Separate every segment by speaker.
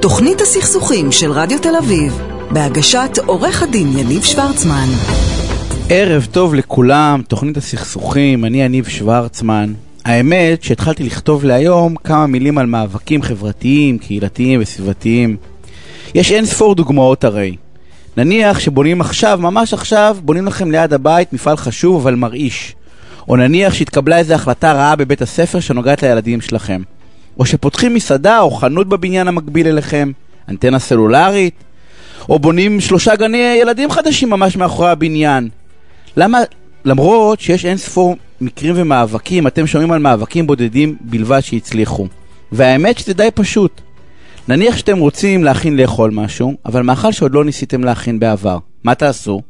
Speaker 1: תוכנית הסכסוכים של רדיו תל אביב, בהגשת עורך הדין יניב שוורצמן.
Speaker 2: ערב טוב לכולם, תוכנית הסכסוכים, אני יניב שוורצמן. האמת שהתחלתי לכתוב להיום כמה מילים על מאבקים חברתיים, קהילתיים וסביבתיים. יש אין ספור דוגמאות הרי. נניח שבונים עכשיו, ממש עכשיו, בונים לכם ליד הבית מפעל חשוב אבל מרעיש. או נניח שהתקבלה איזו החלטה רעה בבית הספר שנוגעת לילדים שלכם. או שפותחים מסעדה או חנות בבניין המקביל אליכם, אנטנה סלולרית, או בונים שלושה גני ילדים חדשים ממש מאחורי הבניין. למה, למרות שיש אין ספור מקרים ומאבקים, אתם שומעים על מאבקים בודדים בלבד שהצליחו. והאמת שזה די פשוט. נניח שאתם רוצים להכין לאכול משהו, אבל מאכל שעוד לא ניסיתם להכין בעבר, מה תעשו?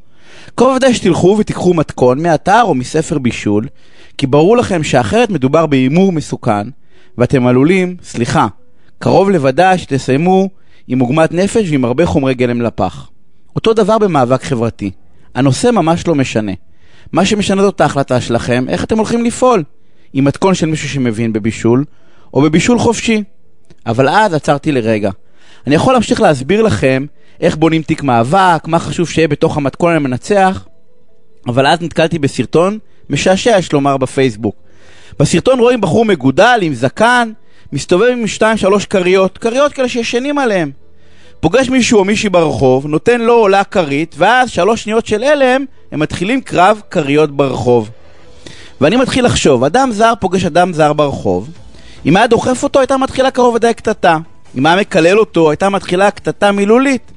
Speaker 2: כל עובדה שתלכו ותיקחו מתכון מאתר או מספר בישול, כי ברור לכם שאחרת מדובר בהימור מסוכן, ואתם עלולים, סליחה, קרוב לוודאי שתסיימו עם עוגמת נפש ועם הרבה חומרי גלם לפח. אותו דבר במאבק חברתי. הנושא ממש לא משנה. מה שמשנה זאת ההחלטה שלכם, איך אתם הולכים לפעול. עם מתכון של מישהו שמבין בבישול, או בבישול חופשי. אבל אז עצרתי לרגע. אני יכול להמשיך להסביר לכם איך בונים תיק מאבק, מה חשוב שיהיה בתוך המתכון המנצח, אבל אז נתקלתי בסרטון משעשע, יש לומר, בפייסבוק. בסרטון רואים בחור מגודל עם זקן, מסתובב עם שתיים שלוש כריות, כריות כאלה שישנים עליהם. פוגש מישהו או מישהי ברחוב, נותן לו עולה כרית, ואז שלוש שניות של הלם, הם מתחילים קרב כריות ברחוב. ואני מתחיל לחשוב, אדם זר פוגש אדם זר ברחוב, אם היה דוחף אותו הייתה מתחילה קרוב ודאי קטטה. אם היה מקלל אותו הייתה מתחילה קטטה מילולית.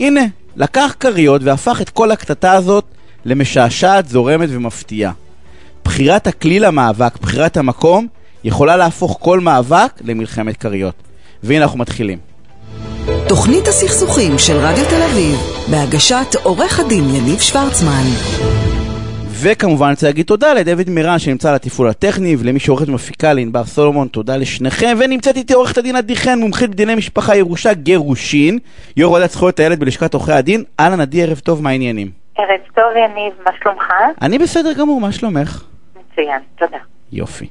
Speaker 2: הנה, לקח כריות והפך את כל הקטטה הזאת למשעשעת, זורמת ומפתיעה. בחירת הכלי למאבק, בחירת המקום, יכולה להפוך כל מאבק למלחמת כריות. והנה אנחנו מתחילים.
Speaker 1: תוכנית הסכסוכים של רדיו תל אביב, בהגשת עורך הדין יניב שוורצמן.
Speaker 2: וכמובן אני רוצה להגיד תודה לדויד מירן שנמצא על התפעול הטכני ולמי שעורכת ומפיקה לענבר סולומון, תודה לשניכם ונמצאת איתי עורכת הדין עדי חן, מומחית בדיני משפחה ירושה גירושין, יו"ר ועדת זכויות הילד בלשכת עורכי הדין, אהלן עדי ערב טוב, מה העניינים?
Speaker 3: ערב טוב יניב, מה שלומך?
Speaker 2: אני בסדר גמור, מה שלומך?
Speaker 3: מצוין, תודה.
Speaker 2: יופי.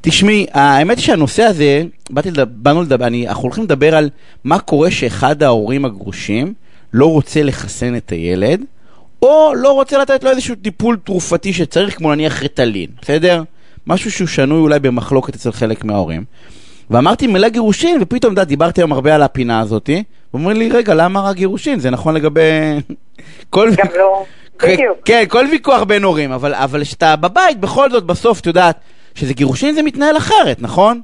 Speaker 2: תשמעי, האמת היא שהנושא הזה, באתי לדבר, באנו לדבר, אני, אנחנו הולכים לדבר על מה קורה שאחד ההורים הגרושים לא רוצה לחסן את הילד, או לא רוצה לתת לו איזשהו טיפול תרופתי שצריך, כמו נניח רטלין, בסדר? משהו שהוא שנוי אולי במחלוקת אצל חלק מההורים. ואמרתי מילה גירושין, ופתאום, אתה דיברתי היום הרבה על הפינה הזאתי, ואומרים לי, רגע, למה רק גירושין? זה נכון לגבי...
Speaker 3: כל... גם לא, בדיוק.
Speaker 2: כן, כל ויכוח בין הורים, אבל, אבל כשאתה בבית, בכל זאת, בסוף, את יודעת, שזה גירושין זה מתנהל אחרת, נכון?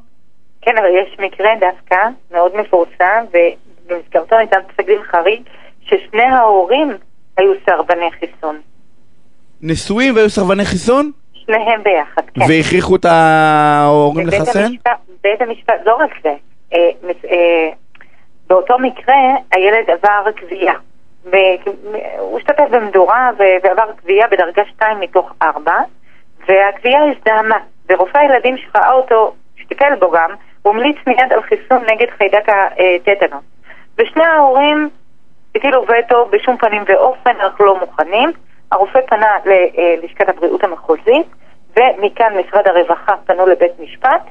Speaker 3: כן, אבל יש מקרה דווקא מאוד מפורסם, ובמסגרתו ניתן פסק דין חריג, ששני ההורים היו סרבני חיסון.
Speaker 2: נשואים והיו סרבני חיסון?
Speaker 3: שניהם ביחד, כן.
Speaker 2: והכריחו את ההורים לחסן?
Speaker 3: המשפט, בית המשפט, לא רק זה, אה, אה, באותו מקרה הילד עבר כווייה. והוא השתתף במדורה ועבר כווייה בדרגה 2 מתוך 4, והכווייה הזדהמה. ורופא הילדים שראה אותו, שטיפל בו גם, הוא המליץ מיד על חיסון נגד חיידק הטטנוס. ושני ההורים הטילו וטו בשום פנים ואופן, אנחנו לא מוכנים. הרופא פנה ללשכת הבריאות המחוזית, ומכאן משרד הרווחה פנו לבית משפט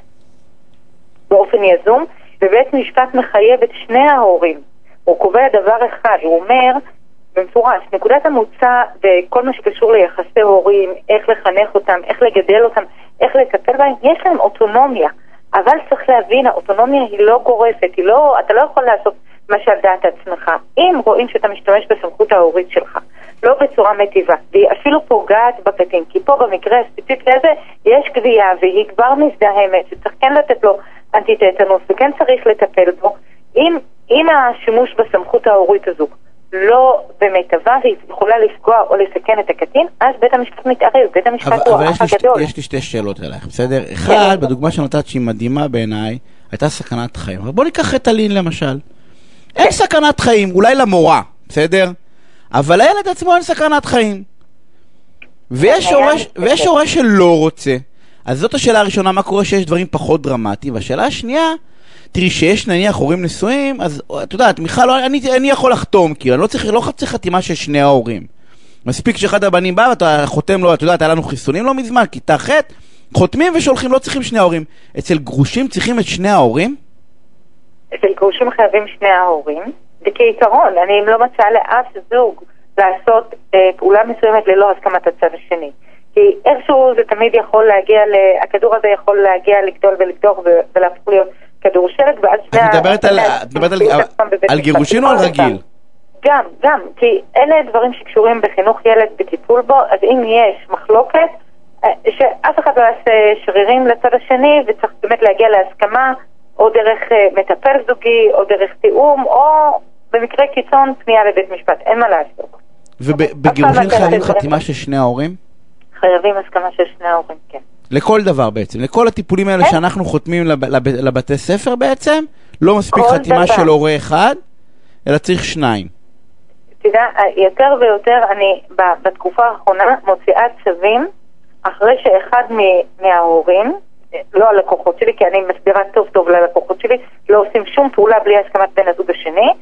Speaker 3: באופן יזום, ובית משפט מחייב את שני ההורים. הוא קובע דבר אחד, הוא אומר במפורש, נקודת המוצא בכל מה שקשור ליחסי הורים, איך לחנך אותם, איך לגדל אותם, איך לטפל בהם, יש להם אוטונומיה. אבל צריך להבין, האוטונומיה היא לא גורפת, היא לא, אתה לא יכול לעשות מה שעל דעת עצמך. אם רואים שאתה משתמש בסמכות ההורית שלך, לא בצורה מיטיבה, והיא אפילו פוגעת בקטין, כי פה במקרה הספציפי הזה יש גבייה והיא כבר מזדהמת, שצריך כן לתת לו אנטי-טטנוס וכן צריך לטפל בו, אם, אם השימוש בסמכות ההורית הזו לא במיטבה והיא יכולה לפגוע או לסכן את הקטין, אז בית המשפט מתערב, בית המשפט
Speaker 2: אבל,
Speaker 3: הוא
Speaker 2: אבל
Speaker 3: האח
Speaker 2: יש, לי,
Speaker 3: הגדול.
Speaker 2: שתי- יש לי שתי שאלות אלייך, בסדר? אחד, בדוגמה שנתת שהיא מדהימה בעיניי, הייתה סכנת חיים. אבל בוא ניקח רטלין למשל. אין סכנת חיים, אולי למורה, בסדר? אבל לילד עצמו אין סכנת חיים. ויש הורה, ויש שלא רוצה. אז זאת השאלה הראשונה, מה קורה שיש דברים פחות דרמטיים? והשאלה השנייה, תראי, שיש נניח הורים נשואים, אז את יודעת, מיכל, אני, אני יכול לחתום, כאילו, אני לא צריך, לא צריך חתימה של שני ההורים. מספיק שאחד הבנים בא ואתה חותם לו, את יודעת, היה לנו חיסונים לא מזמן, כיתה ח', חותמים ושולחים, לא צריכים שני ההורים. אצל גרושים צריכים את שני ההורים?
Speaker 3: אצל גרושים חייבים שני ההורים, וכעיקרון, אני לא מציעה לאף זוג לעשות אה, פעולה מסוימת ללא הסכמת הצד השני. כי איכשהו זה תמיד יכול להגיע, ל... הכדור הזה יכול להגיע לגדול ולגדול ו- ולהפוך להיות כדור שלג, ואז
Speaker 2: את מדברת על, את מדברת על, על גירושין או על רגיל?
Speaker 3: גם, גם, כי אלה דברים שקשורים בחינוך ילד בטיפול בו, אז אם יש מחלוקת, אה, שאף אחד לא יעשה שרירים לצד השני, וצריך באמת להגיע להסכמה, או דרך אה, מטפל זוגי, או דרך תיאום, או במקרה קיצון פנייה לבית משפט, אין מה לעשות.
Speaker 2: ובגירושין חייבים חתימה של שני ההורים?
Speaker 3: חייבים הסכמה של שני ההורים, כן.
Speaker 2: לכל דבר בעצם, לכל הטיפולים האלה שאנחנו חותמים לב, לב, לבתי ספר בעצם, לא מספיק חתימה דבר. של הורה אחד, אלא צריך שניים.
Speaker 3: תדע, יותר ויותר אני בתקופה האחרונה מוציאה צווים אחרי שאחד מההורים, לא הלקוחות שלי, כי אני מסבירה טוב טוב ללקוחות שלי, לא עושים שום פעולה בלי הסכמת בן הזוג השני,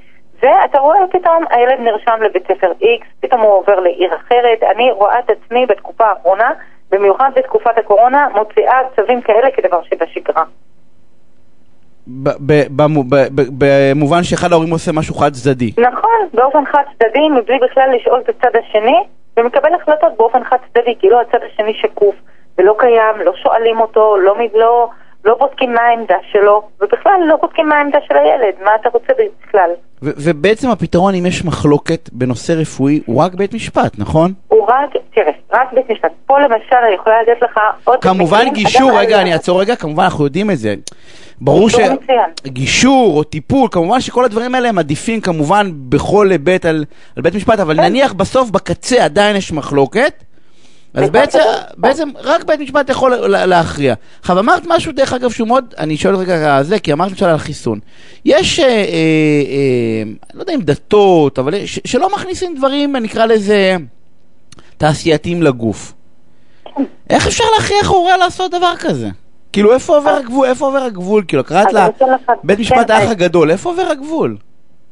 Speaker 3: ואתה רואה פתאום הילד נרשם לבית ספר X, פתאום הוא עובר לעיר אחרת. אני רואה את עצמי בתקופה האחרונה, במיוחד בתקופת הקורונה, מוציאה צווים כאלה כדבר שבשגרה.
Speaker 2: במובן שאחד ההורים עושה משהו חד צדדי.
Speaker 3: נכון, באופן חד צדדי, מבלי בכלל לשאול את הצד השני, ומקבל החלטות באופן חד צדדי, כאילו הצד השני שקוף, ולא קיים, לא שואלים אותו, לא, לא, לא בודקים מה העמדה שלו, ובכלל לא בודקים מה העמדה של הילד, מה אתה רוצה בכלל.
Speaker 2: ובעצם הפתרון, אם יש מחלוקת בנושא רפואי, הוא רק בית משפט, נכון?
Speaker 3: הוא רק, תראה, רק בית משפט. פה למשל, אני יכולה לתת לך עוד...
Speaker 2: כמובן גישור, רגע, אני אעצור רגע, כמובן אנחנו יודעים את זה. ברור ש... גישור או טיפול, כמובן שכל הדברים האלה הם עדיפים כמובן בכל היבט על, על בית משפט, אבל כן. נניח בסוף בקצה עדיין יש מחלוקת, אז בעצם, בעצם רק בית משפט יכול להכריע. עכשיו אמרת משהו דרך אגב שהוא מאוד, אני שואל רגע על זה, כי אמרת למשל על חיסון. יש, אה, אה, אה, לא יודע אם דתות, אבל ש, שלא מכניסים דברים, נקרא לזה, תעשייתיים לגוף. איך אפשר להכריח הורה לעשות דבר כזה? כאילו איפה עובר הגבול, איפה עובר הגבול? כאילו קראת לה בית משפט האח הגדול, איפה עובר הגבול?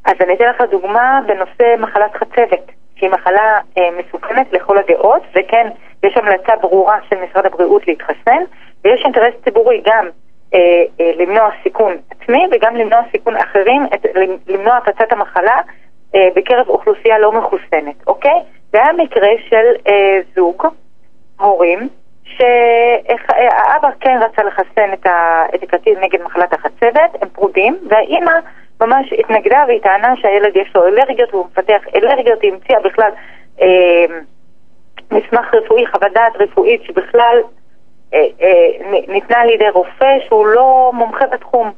Speaker 3: אז אני אתן לך דוגמה בנושא מחלת חצבת, שהיא מחלה אה, מסוכנת לכל הדעות, וכן, יש המלצה ברורה של משרד הבריאות להתחסן, ויש אינטרס ציבורי גם אה, אה, למנוע סיכון עצמי וגם למנוע סיכון אחרים, את, למנוע הפצת המחלה אה, בקרב אוכלוסייה לא מחוסנת, אוקיי? זה היה מקרה של אה, זוג, הורים, שהאבא כן רצה לחסן את הקטין נגד מחלת החצבת, הם פרודים, והאימא ממש התנגדה והיא טענה שהילד יש לו אלרגיות והוא מפתח אלרגיות, היא המציאה בכלל אה, מסמך רפואי, חוות דעת רפואית שבכלל אה, אה, ניתנה על ידי רופא שהוא לא מומחה בתחום.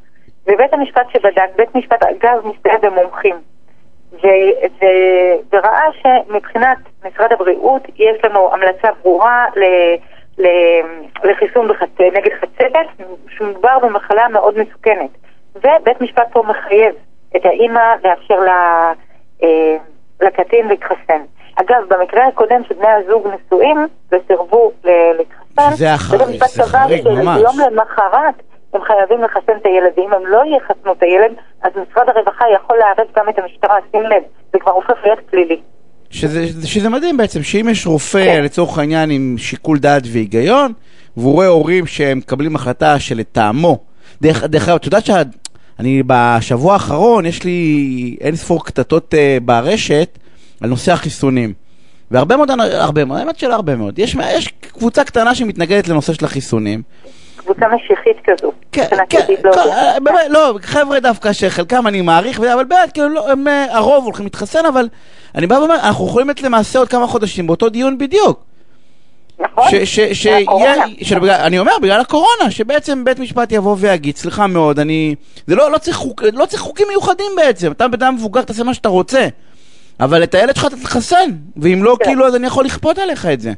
Speaker 3: ובית המשפט שבדק, בית משפט אגב מסתייע במומחים, וראה שמבחינת משרד הבריאות יש לנו המלצה ברורה ל... לחיסון בחצ... נגד חצבת, שמדובר במחלה מאוד מסוכנת. ובית משפט פה מחייב את האימא לאפשר לה, אה, לקטין להתחסן. אגב, במקרה הקודם שבני הזוג נשואים וסירבו להתחסן,
Speaker 2: זה החריג, זה חריג ממש.
Speaker 3: יום למחרת הם חייבים לחסן את הילד, ואם הם לא יחסנו את הילד, אז משרד הרווחה יכול לערב גם את המשטרה, שים לב, זה כבר הופך להיות פלילי.
Speaker 2: שזה, שזה מדהים בעצם, שאם יש רופא, כן. לצורך העניין, עם שיקול דעת והיגיון, והוא רואה הורים שהם מקבלים החלטה שלטעמו, דרך אגב, את יודעת שאני בשבוע האחרון, יש לי אין ספור קטטות uh, ברשת על נושא החיסונים. והרבה מאוד, הרבה מאוד, האמת שלא הרבה מאוד. יש, יש קבוצה קטנה שמתנגדת לנושא של החיסונים.
Speaker 3: קבוצה משיחית כזו.
Speaker 2: כן, כן, לא, אה, באמת, לא, חבר'ה דווקא שחלקם אני מעריך, אבל באמת, כאילו, לא, הם, אה, הרוב הולכים להתחסן, אבל אני בא ואומר, אנחנו יכולים להיות למעשה עוד כמה חודשים באותו דיון בדיוק.
Speaker 3: נכון,
Speaker 2: אני אומר, בגלל הקורונה, שבעצם בית משפט יבוא ויגיד, סליחה מאוד, אני... זה לא, לא, צריך, חוק, לא צריך חוקים מיוחדים בעצם, אתה בן אדם מבוגר, תעשה מה שאתה רוצה. אבל את הילד שלך אתה תחסן, ואם לא, כן. כאילו, אז אני יכול לכפות עליך את זה.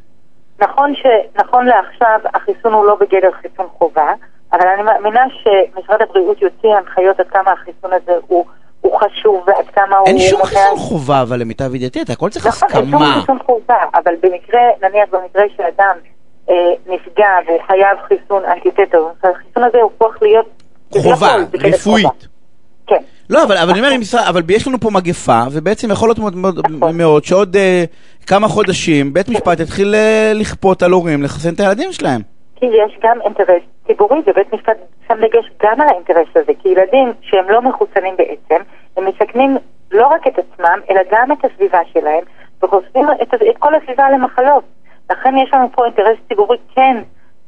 Speaker 3: נכון שנכון לעכשיו החיסון הוא לא בגדר חיסון חובה, אבל אני מאמינה שמשרד הבריאות יוציא הנחיות עד כמה החיסון הזה הוא, הוא חשוב ועד כמה הוא...
Speaker 2: אין שום חיסון חובה, אבל למיטב ידיעתי, אתה הכל צריך הסכמה. נכון, אין
Speaker 3: שום חיסון חובה, אבל במקרה, נניח במקרה שאדם אה, נפגע והוא חייב חיסון אנטיטטר, החיסון הזה הופך להיות...
Speaker 2: חובה, רפואית.
Speaker 3: כן.
Speaker 2: לא, אבל, אבל אני אומר, אבל יש לנו פה מגפה, ובעצם יכול להיות מאוד, מאוד, נכון. מאוד שעוד uh, כמה חודשים בית משפט יתחיל uh, לכפות על הורים לחסן את הילדים שלהם.
Speaker 3: כי יש גם אינטרס ציבורי, ובית משפט שם דגש גם על האינטרס הזה, כי ילדים שהם לא מחוסנים בעצם, הם מסכנים לא רק את עצמם, אלא גם את הסביבה שלהם, וחושפים את, את כל הסביבה למחלות. לכן יש לנו פה אינטרס ציבורי כן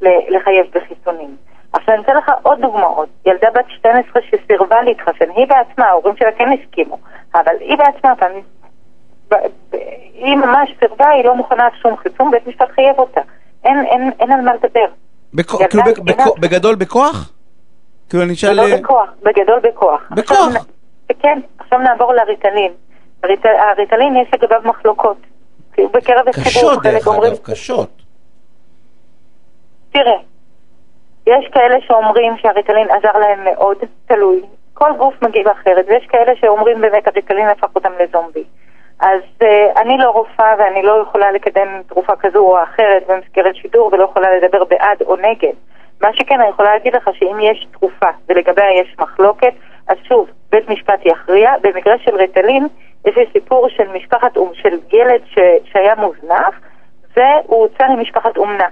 Speaker 3: לחייב בחיסונים. עכשיו אני אתן לך עוד דוגמאות. ילדה בת 12 שסירבה להתחסן, היא בעצמה, ההורים שלה כן הסכימו, אבל היא בעצמה, פעמים, היא ממש סירבה, היא לא מוכנה על שום חיסון, בית משפט חייב אותה. אין, אין, אין על מה לדבר.
Speaker 2: בכ... כאילו בכ... בגדול בכוח? כאילו אני אשאל...
Speaker 3: בגדול בכוח, בגדול בכוח.
Speaker 2: בכוח? עכשיו,
Speaker 3: כן, עכשיו נעבור לריטלין. הריטלין יש לגביו מחלוקות. בקרב
Speaker 2: הציבור. קשות, דרך אגב, קשות.
Speaker 3: תראה, יש כאלה שאומרים שהריטלין עזר להם מאוד, תלוי. כל גוף מגיב אחרת, ויש כאלה שאומרים באמת הריטלין הפך אותם לזומבי. אז uh, אני לא רופאה ואני לא יכולה לקדם תרופה כזו או אחרת במסגרת שידור ולא יכולה לדבר בעד או נגד. מה שכן, אני יכולה להגיד לך שאם יש תרופה ולגביה יש מחלוקת, אז שוב, בית משפט יכריע. במקרה של ריטלין, יש לי סיפור של משפחת, של ילד ש, שהיה מוזנח, והוא הוצא למשפחת אומנה.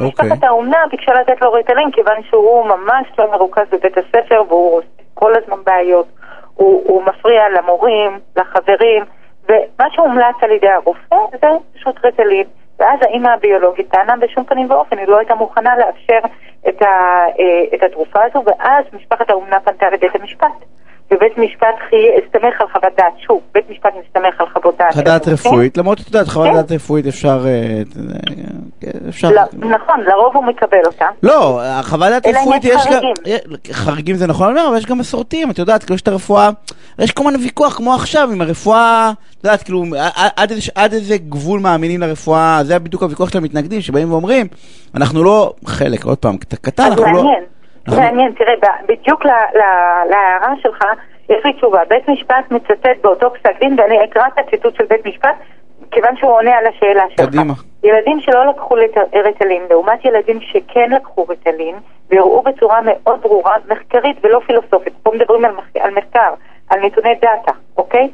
Speaker 3: ומשפחת okay. אוקיי. האומנה ביקשה לתת לו ריטלין כיוון שהוא ממש לא מרוכז בבית הספר והוא עושה כל הזמן בעיות. הוא, הוא מפריע למורים, לחברים, ומה שהומלץ על ידי הרופא זה פשוט ריטלין. ואז האימא הביולוגית טענה בשום פנים ואופן, היא לא הייתה מוכנה לאפשר את, ה, אה, את התרופה הזו, ואז משפחת האומנה פנתה לבית המשפט. ובית משפט הסתמך על חוות דעת, שוב, בית משפט מסתמך על חוות דעת.
Speaker 2: חוות דעת רפואית, למרות שאת יודעת, חוות כן. דעת רפואית אפשר... אה,
Speaker 3: אפשר... לא, נכון, לרוב הוא מקבל אותה.
Speaker 2: לא, חוות דעת רפואית יש גם... חריגים זה נכון, אבל יש גם מסורתיים, את יודעת, כאילו יש את הרפואה, יש כל מיני ויכוח כמו עכשיו עם הרפואה, את יודעת, כאילו, עד איזה גבול מאמינים לרפואה, זה בדיוק הוויכוח של המתנגדים, שבאים ואומרים, אנחנו לא חלק, עוד פעם, קטן, אנחנו לא...
Speaker 3: מעניין, תראה, בדיוק להערה שלך, יש לי תשובה. בית משפט מצטט באותו פסק דין, ואני אקרא את הציטוט של בית משפט, כיוון שהוא עונה על השאלה שלך.
Speaker 2: קדימה.
Speaker 3: ילדים שלא לקחו רטלין, לעומת ילדים שכן לקחו רטלין, והראו בצורה מאוד ברורה, מחקרית ולא פילוסופית, פה מדברים על. על מחקר, על נתוני דאטה, אוקיי?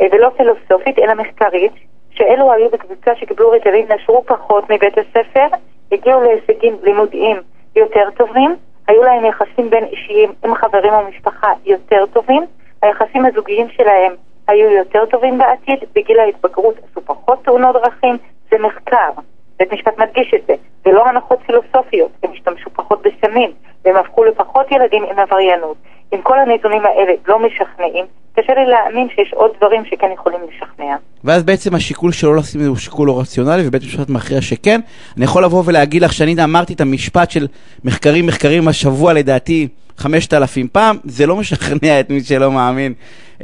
Speaker 3: אה, ולא פילוסופית, אלא מחקרית, שאלו היו בקבוצה שקיבלו רטלין, נשרו פחות מבית הספר, הגיעו להישגים לימודיים יותר טובים, היו להם יחסים בין אישיים עם חברים או משפחה יותר טובים, היחסים הזוגיים שלהם היו יותר טובים בעתיד, בגיל ההתבגרות עשו פחות תאונות דרכים, זה מחקר. בית משפט מדגיש את זה. זה לא הנחות פילוסופיות, הם השתמשו פחות בסמים, והם הפכו לפחות ילדים עם עבריינות. אם כל הנתונים האלה לא משכנעים, קשה לי להאמין שיש עוד דברים שכן יכולים לשכנע.
Speaker 2: ואז בעצם השיקול שלא לשים את זה הוא שיקול לא רציונלי, ובית המשפט מכריע שכן. אני יכול לבוא ולהגיד לך שאני אמרתי את המשפט של מחקרים מחקרים השבוע לדעתי חמשת אלפים פעם, זה לא משכנע את מי שלא מאמין,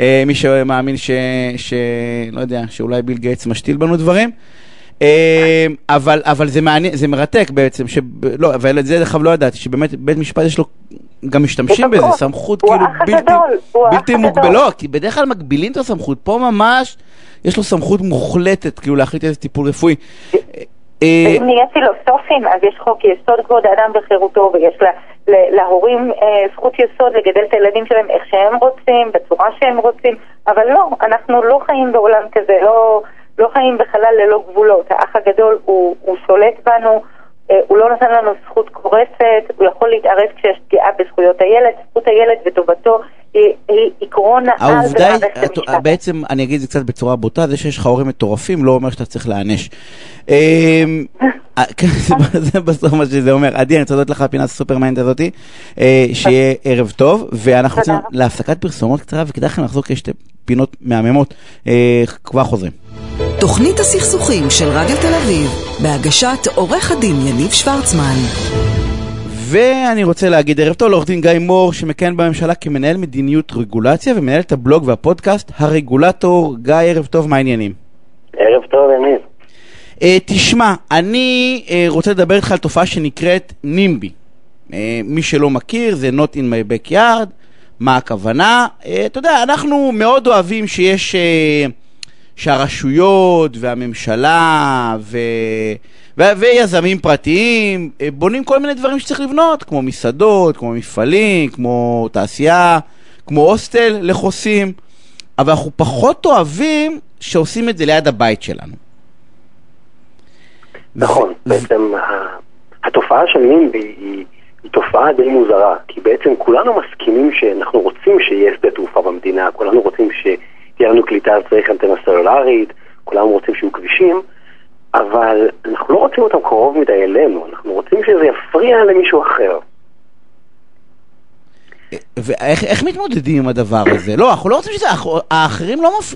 Speaker 2: אה, מי שמאמין ש, ש... לא יודע, שאולי ביל גייטס משתיל בנו דברים. אה, אבל, אבל זה מעניין, זה מרתק בעצם, לא, אבל את זה דרך אגב לא ידעתי, שבאמת בית משפט יש לו, גם משתמשים בזה, סמכות כאילו בלתי, בלתי מוגבלת, לא, כי בדרך כלל מגבילים את הסמכות, פה ממש יש לו סמכות מוחלטת, כאילו להחליט איזה טיפול רפואי.
Speaker 3: אה, אם נהיה פילוסופים, אז יש חוק יסוד כבוד האדם וחירותו, ויש לה, להורים אה, זכות יסוד לגדל את הילדים שלהם איך שהם רוצים, בצורה שהם רוצים, אבל לא, אנחנו לא חיים בעולם כזה, לא, לא חיים בחלל ללא גבולות. האח הגדול הוא, הוא שולט בנו, אה, הוא לא נותן לנו זכות קורסת, הוא יכול להתערב כשיש פגיעה בזכויות הילד, זכות הילד וטובתו היא עקרון העל במערכת המשפט.
Speaker 2: בעצם, אני אגיד את זה קצת בצורה בוטה, זה שיש לך הורים מטורפים לא אומר שאתה צריך להיענש. אמ, אה, כן, זה בסוף מה שזה אומר. עדי, אני רוצה להודות לך על הפינה הסופר מעניינת הזאתי, אה, שיהיה ערב טוב, ואנחנו יוצאים להפסקת פרסומות קצרה, וכדאי לכם לחזור כי יש שתי פינות מהממות, כבר חוזרים.
Speaker 1: תוכנית הסכסוכים של רדיו תל אביב, בהגשת עורך הדין יניב שוורצמן.
Speaker 2: ואני רוצה להגיד ערב טוב לעורך דין גיא מור, שמכהן בממשלה כמנהל מדיניות רגולציה ומנהל את הבלוג והפודקאסט הרגולטור. גיא, ערב טוב, מה העניינים?
Speaker 4: ערב טוב, יניב.
Speaker 2: Uh, תשמע, אני uh, רוצה לדבר איתך על תופעה שנקראת נימבי. Uh, מי שלא מכיר, זה Not in my backyard, מה הכוונה? Uh, אתה יודע, אנחנו מאוד אוהבים שיש... Uh, שהרשויות והממשלה ו... ו... ויזמים פרטיים אה, בונים כל מיני דברים שצריך לבנות, כמו מסעדות, כמו מפעלים, כמו תעשייה, כמו הוסטל לחוסים, אבל אנחנו פחות אוהבים שעושים את זה ליד הבית שלנו.
Speaker 4: נכון, ו... בעצם התופעה של נימבי היא, היא תופעה די מוזרה, כי בעצם כולנו מסכימים שאנחנו רוצים שיהיה שדה תעופה במדינה, כולנו רוצים שתהיה לנו קליטה על צריך אנטנה סלולרית, כולנו רוצים שיהיו כבישים, אבל אנחנו לא רוצים אותם קרוב מדי אלינו, אנחנו רוצים שזה יפריע למישהו אחר.
Speaker 2: ואיך מתמודדים עם הדבר הזה? לא, אנחנו לא רוצים שזה, האחרים לא מפ...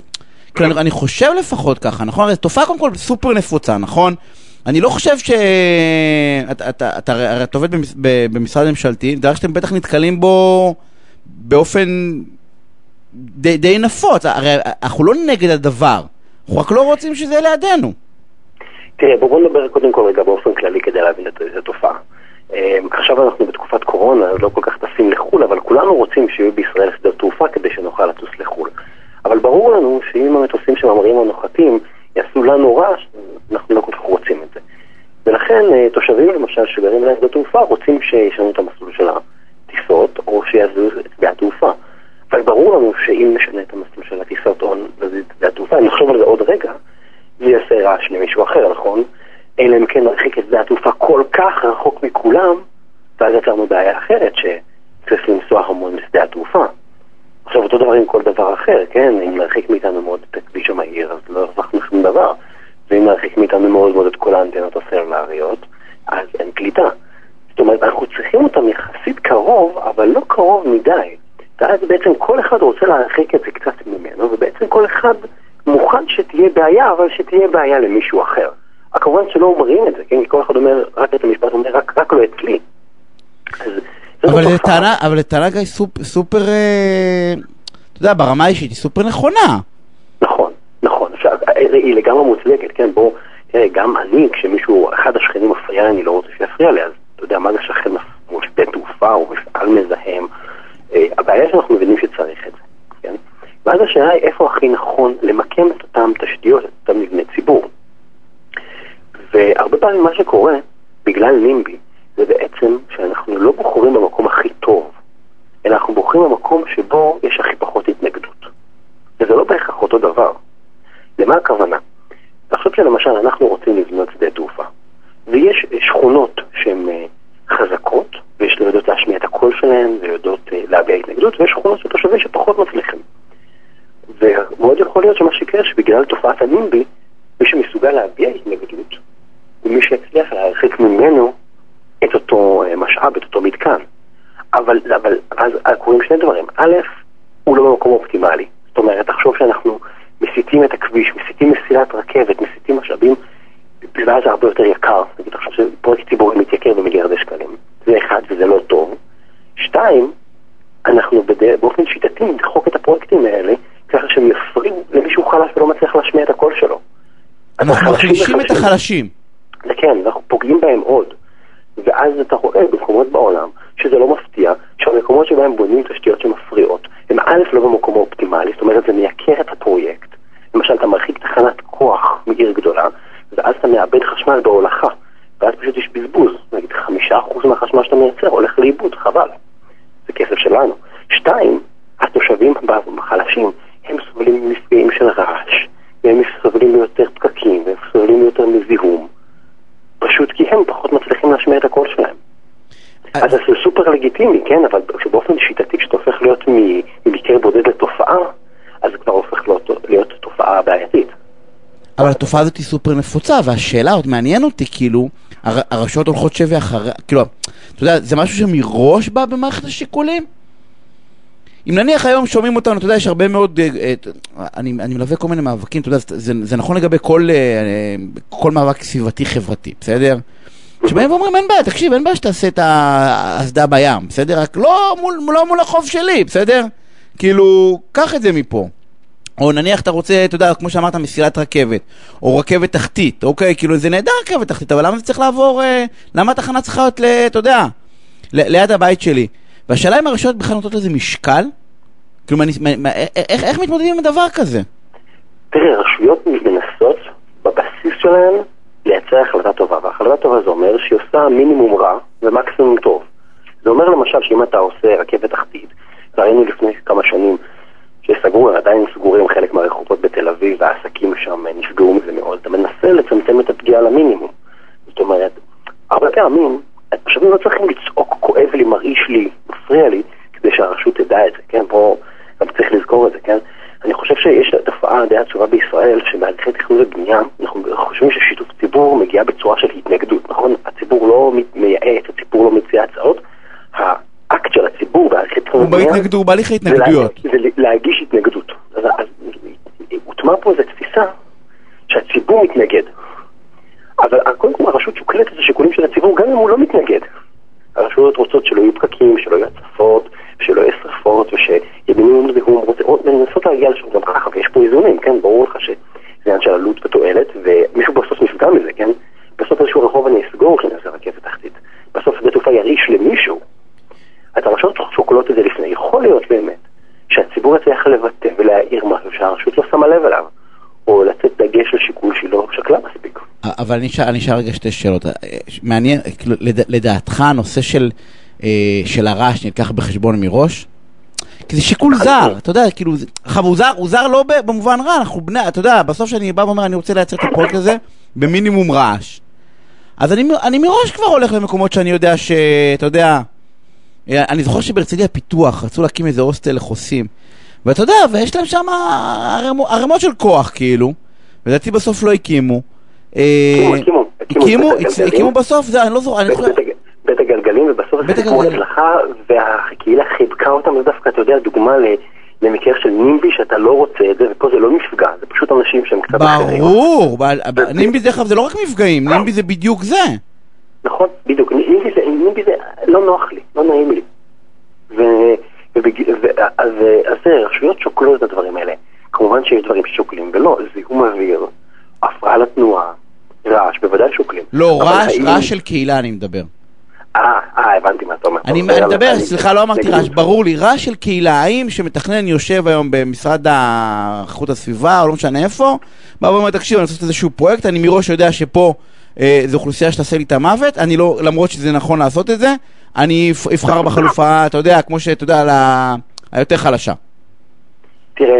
Speaker 2: כאילו, אני חושב לפחות ככה, נכון? זו תופעה קודם כל סופר נפוצה, נכון? אני לא חושב ש... אתה הרי את עובד במשרד ממשלתי, דבר שאתם בטח נתקלים בו באופן די, די נפוץ. הרי אנחנו לא נגד הדבר, אנחנו רק לא רוצים שזה יהיה לידינו.
Speaker 4: תראה, בואו נדבר קודם כל רגע באופן כללי כדי להבין את התופעה. אמ, עכשיו אנחנו בתקופת קורונה, לא כל כך טסים לחו"ל, אבל כולנו רוצים שיהיו בישראל שדות תעופה כדי שנוכל לטוס לחו"ל. אבל ברור לנו שאם המטוסים שממריאים או נוחתים יעשו לנו רעש, אנחנו לא כל כך רוצים את זה. ולכן אה, תושבים למשל שגרים ליד התעופה רוצים שישנו את המסלול של הטיסות, או שיעזבו את שדה התעופה. אבל ברור לנו שאם נשנה את המסלול של הטיסות או נזיז את שדה התעופה, אם נחשוב על זה עוד רגע, זה יעשה רעש למישהו אחר, נכון? אלא אם כן נרחיק את שדה התעופה כל כך רחוק מכולם, ואז יצרנו בעיה אחרת, שצריך לנסוע המון לשדה התעופה. עכשיו אותו דבר עם כל דבר אחר, כן? אם נרחיק מאיתנו מאוד את הכביש המהיר, אז לא הרווחנו שום דבר. ואם נרחיק מאיתנו מאוד מאוד את כל האנטנות הסלולריות, אז אין קליטה. זאת אומרת, אנחנו צריכים אותם יחסית קרוב, אבל לא קרוב מדי. ואז בעצם כל אחד רוצה להרחיק את זה קצת ממנו, ובעצם כל אחד מוכן שתהיה בעיה, אבל שתהיה בעיה למישהו אחר. כמובן שלא אומרים את זה, כן? כי כל אחד אומר, רק את המשפט אומר, רק, רק לא אצלי.
Speaker 2: אבל לטענה, אבל לטענה גיא סופר, אה, אתה יודע, ברמה האישית היא סופר נכונה.
Speaker 4: נכון, נכון, היא לגמרי מוצדקת, כן, בוא, תראה, גם אני, כשמישהו, אחד השכנים מפריע לי, אני לא רוצה שיפריע לי, אז אתה יודע, מה זה שכן הוא שדה תעופה, הוא מפעל מזהם, אה, הבעיה שאנחנו מבינים שצריך את זה, כן? ואז השאלה היא איפה הכי נכון למקם את אותן תשתיות, את אותם מבני ציבור. והרבה פעמים מה שקורה, בגלל נימבי, זה בעצם שאנחנו לא בוחרים במקום הכי טוב, אלא אנחנו בוחרים במקום שבו יש הכי פחות התנגדות. וזה לא בהכרח אותו דבר. למה הכוונה? תחשוב שלמשל אנחנו רוצים לבנות שדה תעופה, ויש שכונות שהן אה, חזקות, ויש לו יודעות להשמיע את הקול שלהן, ויודעות אה, להביע התנגדות, ויש שכונות של תושבים שפחות מצליחים. ומאוד יכול להיות שמה שיקרה שבגלל תופעת הנימבי, מי שמסוגל להביע התנגדות, הוא מי שיצליח להרחיק ממנו את אותו אה, משאב, את אותו מתקן. אבל, אבל אז קורים שני דברים. א', הוא לא במקום אופטימלי. זאת אומרת, תחשוב שאנחנו מסיטים את הכביש, מסיטים מסילת רכבת, מסיטים משאבים, ואז זה הרבה יותר יקר. נגיד, תחשוב שפרויקט ציבורי מתייקר במיליארדי שקלים. זה אחד, וזה לא טוב. שתיים, אנחנו בד... באופן שיטתי נדחוק את הפרויקטים האלה, ככה שהם יפריעו למישהו חלש ולא מצליח להשמיע את הקול שלו.
Speaker 2: אנחנו מחלישים את החלשים.
Speaker 4: זה כן, אנחנו פוגעים בהם עוד. ואז אתה רואה במקומות בעולם שזה לא מפתיע שהמקומות שבהם בונים תשתיות שמפריעות הם א' לא במקום האופטימלי, זאת אומרת זה מייקר את הפרויקט. למשל אתה מרחיק תחנת כוח מעיר גדולה ואז אתה מאבד חשמל בהולכה ואז פשוט יש בזבוז, נגיד חמישה אחוז מהחשמל שאתה מייצר הולך לאיבוד, חבל. זה כסף שלנו. שתיים, התושבים החלשים הם סובלים ממפגעים של רעש והם סובלים מיותר פקקים והם סובלים מיותר מזיהום פשוט כי הם פחות מצליחים להשמיע את הקול שלהם. אז זה סופר לגיטימי, כן, אבל כשבאופן שיטתי כשאתה הופך להיות ממקרה בודד לתופעה, אז זה כבר הופך להיות, להיות תופעה בעייתית.
Speaker 2: אבל התופעה הזאת היא סופר נפוצה, והשאלה עוד מעניין אותי, כאילו, הר, הרשויות הולכות שבי אחרי, כאילו, אתה יודע, זה משהו שמראש בא במערכת השיקולים? אם נניח היום שומעים אותנו, אתה יודע, יש הרבה מאוד, אה, אה, אני, אני מלווה כל מיני מאבקים, אתה יודע, זה, זה נכון לגבי כל, אה, כל מאבק סביבתי חברתי, בסדר? שבאים ואומרים, אין בעיה, תקשיב, אין בעיה שתעשה את האסדה בים, בסדר? רק לא מול, לא מול החוף שלי, בסדר? כאילו, קח את זה מפה. או נניח אתה רוצה, אתה יודע, כמו שאמרת, מסילת רכבת, או רכבת תחתית, אוקיי? כאילו, זה נהדר רכבת תחתית, אבל למה זה צריך לעבור, אה, למה התחנה צריכה להיות, אתה יודע, ליד הבית שלי? והשאלה אם הרשויות בכלל נותנות לזה משקל? כאילו, מה, מה, איך, איך מתמודדים עם דבר כזה?
Speaker 4: תראה, רשויות מנסות בבסיס שלהן לייצר החלטה טובה, והחלטה טובה זה אומר שהיא עושה מינימום רע ומקסימום טוב. זה אומר למשל שאם אתה עושה רכבת תחתית, ראינו לפני כמה שנים שסגרו, עדיין סגורים חלק מהרחובות בתל אביב והעסקים שם נפגעו מזה מאוד, אתה מנסה לצמצם את הפגיעה למינימום. זאת אומרת, הרבה פעמים התושבים לא צריכים לצעוק, כואב לי, מרעיש לי, מפריע לי, כדי שהרשות תדע את זה, כן? פה גם צריך לזכור את זה, כן? אני חושב שיש תופעה די עצובה בישראל, שבהליכי תכנון ובנייה, אנחנו חושבים ששיתוף ציבור מגיע בצורה של התנגדות, נכון? הציבור לא מייעץ, הציבור לא מציע הצעות, האקט של הציבור
Speaker 2: ובנייה... הוא בהליך ההתנגדויות.
Speaker 4: זה להגיש התנגדות. אז הוטמע פה איזו תפיסה שהציבור מתנגד. אבל קודם כל הרשות שוקלת את השיקולים של הציבור גם אם הוא לא מתנגד. הרשויות רוצות שלא יהיו פקקים, שלא יהיו הצפות, שלא יהיו שרפות, ושימינים זיהום, לנסות להגיע לשם גם ככה, ויש פה איזונים, כן? ברור לך שזה עניין של עלות ותועלת, ומישהו בסוף נפגע מזה, כן? בסוף איזשהו רחוב אני אסגור כשאני עושה רכבת תחתית. בסוף שדה תעופה ירעיש למישהו. אז הרשויות שוקלות את זה לפני. יכול להיות באמת שהציבור יצליח לבטא ולהעיר משהו שהרשות לא שמה לב אליו, או לתת דגש לשיקול שהיא לא שקלה מספיק.
Speaker 2: אבל אני אשאל רגע שתי שאלות. מעניין, כאילו, לדעתך הנושא של, של הרעש נלקח בחשבון מראש? כי זה שיקול זר, אתה יודע, כאילו, עכשיו הוא זר, הוא זר לא במובן רע, אנחנו בני, אתה יודע, בסוף שאני בא ואומר אני רוצה לייצר את הפרויקט הזה במינימום רעש. אז אני, אני מראש כבר הולך למקומות שאני יודע שאתה יודע, אני זוכר שבהרצליה פיתוח, רצו להקים איזה הוסטל לחוסים. ואתה יודע, ויש להם שם ערימות של כוח, כאילו, ולדעתי בסוף לא הקימו.
Speaker 4: הקימו,
Speaker 2: הקימו. הקימו בסוף? זה, אני לא זוכר, אני.
Speaker 4: בית הגלגלים, ובסוף זה סיפור הצלחה, והקהילה חיבקה אותם, זה דווקא, אתה יודע, דוגמה למקרה של נימבי, שאתה לא רוצה את זה, ופה זה לא מפגע, זה פשוט אנשים שהם קצת אחרים.
Speaker 2: ברור, נימבי דרך אגב זה לא רק מפגעים, נימבי זה בדיוק זה.
Speaker 4: נכון, בדיוק, נימבי זה לא נוח לי, לא נעים לי. אז זה, רשויות שוקלות את הדברים האלה. כמובן שיש דברים ששוקלים, ולא, זיהום אוויר, הפרעה לתנועה, רעש, בוודאי שוקלים.
Speaker 2: לא, רעש, רעש של קהילה אני מדבר.
Speaker 4: אה, אה, הבנתי מה אתה אומר.
Speaker 2: אני מדבר, סליחה, לא אמרתי רעש, ברור לי, רעש של קהילה, האם שמתכנן יושב היום במשרד איכות הסביבה, או לא משנה איפה, בא ואומר, תקשיב, אני רוצה איזשהו פרויקט, אני מראש יודע שפה זו אוכלוסייה שתעשה לי את המוות, אני לא, למרות שזה נכון לעשות את זה, אני אבחר בחלופה, אתה יודע, כמו שאתה יודע, היותר חלשה.
Speaker 4: תראה,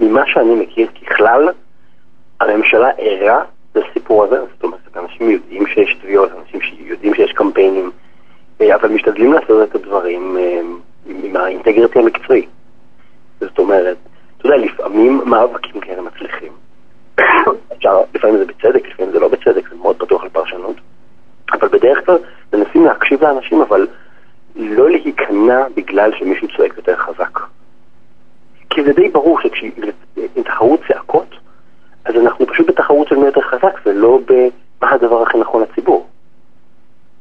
Speaker 4: ממה שאני מכיר ככלל, הממשלה ערה לסיפור הזה, זאת אומרת, אנשים יודעים שיש תביעות, אנשים יודעים שיש קמפיינים, אבל משתדלים לעשות את הדברים עם האינטגריטי המקצועי. זאת אומרת, אתה יודע, לפעמים מאבקים כאלה מצליחים. אפשר, לפעמים זה בצדק, לפעמים זה לא בצדק, זה מאוד פתוח לפרשנות. אבל בדרך כלל מנסים להקשיב לאנשים, אבל לא להיכנע בגלל שמישהו צועק יותר חזק. כי זה די ברור שכשאם תחרות צעקות, אז אנחנו פשוט בתחרות של מי יותר חזק, ולא במה הדבר הכי נכון לציבור.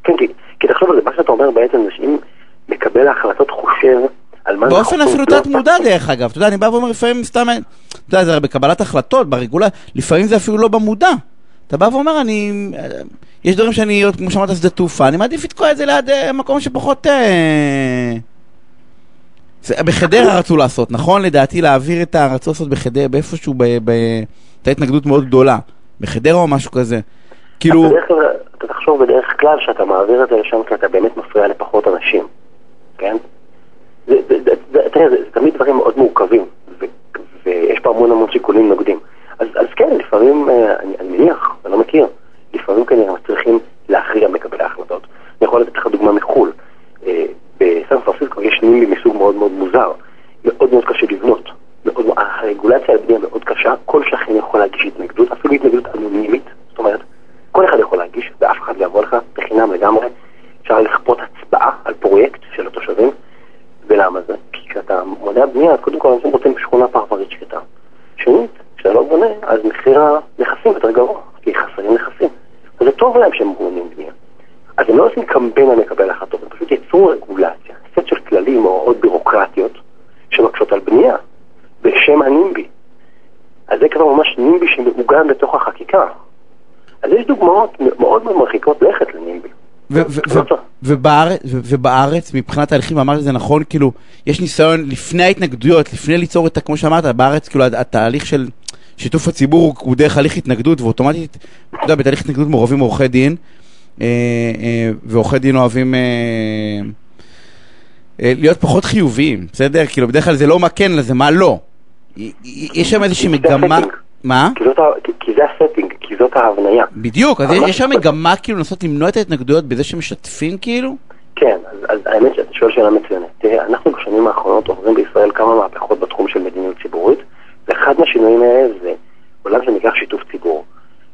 Speaker 4: כן, כי, כי תחשוב על זה, מה שאתה אומר בעצם זה שאם מקבל ההחלטות חושב על מה
Speaker 2: באופן אפילו תת מודע דרך אגב, אתה יודע, אני בא ואומר לפעמים סתם, אתה יודע, זה הרי בקבלת החלטות, ברגולה, לפעמים זה אפילו לא במודע. אתה בא ואומר, אני, יש דברים שאני, כמו שאמרת, שדה תעופה, אני מעדיף לתקוע את זה ליד מקום שפחות... בחדרה רצו לעשות, נכון? לדעתי להעביר את ה... לעשות בחדרה, באיפשהו, הייתה התנגדות מאוד גדולה. בחדרה או משהו כזה. כאילו...
Speaker 4: אתה תחשוב בדרך כלל שאתה מעביר את זה לשם כי אתה באמת מפריע לפחות אנשים, כן? תראה, זה תמיד דברים מאוד מורכבים, ויש פה המון המון שיקולים נוגדים. אז כן, לפעמים, אני מניח, אני לא מכיר, לפעמים כנראה צריכים להכריע מקבלי ההחלטות. אני יכול לתת לך דוגמה מחו"ל. בסן פרנסיסקו יש נימבי מסוג מאוד מאוד מוזר. מאוד מאוד קשה לבנות. מאוד, הרגולציה על בנייה מאוד קשה, כל שכן יכול להגיש התנגדות, אפילו התנגדות אנונימית. זאת אומרת, כל אחד יכול להגיש, ואף אחד לא יבוא לך בחינם לגמרי. אפשר לכפות הצבעה על פרויקט של התושבים. ולמה זה? כשאתה מונע בנייה, אז קודם כל אנשים רוצים שכונה פרברית שקטה. שנית, כשאתה לא בונה, אז מחיר הנכסים יותר גבוה, כי חסרים נכסים. וזה טוב להם שהם מונעים בנייה. אז הם לא עושים קמפיין על מקבל החלטות, הם פשוט יצרו רגולציה, סט של כללים או עוד בירוקרטיות שמקשות על בנייה, בשם הנימבי. אז זה כבר ממש נימבי שמעוגן בתוך החקיקה. אז יש דוגמאות מאוד מאוד מרחיקות לכת לנימבי.
Speaker 2: ובארץ, מבחינת ההליכים, אמרת את זה נכון, כאילו, יש ניסיון לפני ההתנגדויות, לפני ליצור את, כמו שאמרת, בארץ, כאילו, התהליך של שיתוף הציבור הוא דרך הליך התנגדות, ואוטומטית, אתה יודע, בתהליך התנגדות מעורבים עורכי דין, ועורכי דין אוהבים להיות פחות חיוביים, בסדר? כאילו, בדרך כלל זה לא מה כן, זה מה לא. יש שם איזושהי מגמה... מה?
Speaker 4: כי זה הסטינג, וזאת ההבניה.
Speaker 2: בדיוק, אז יש- שם מגמה כאילו לנסות למנוע את ההתנגדויות בזה שמשתפים כאילו?
Speaker 4: כן, אז, אז האמת שאתה שואל שאלה מצוינת. תראה, אנחנו בשנים האחרונות עוברים בישראל כמה מהפכות בתחום של מדיניות ציבורית, ואחד מהשינויים האלה זה עולם שנקרא שיתוף ציבור.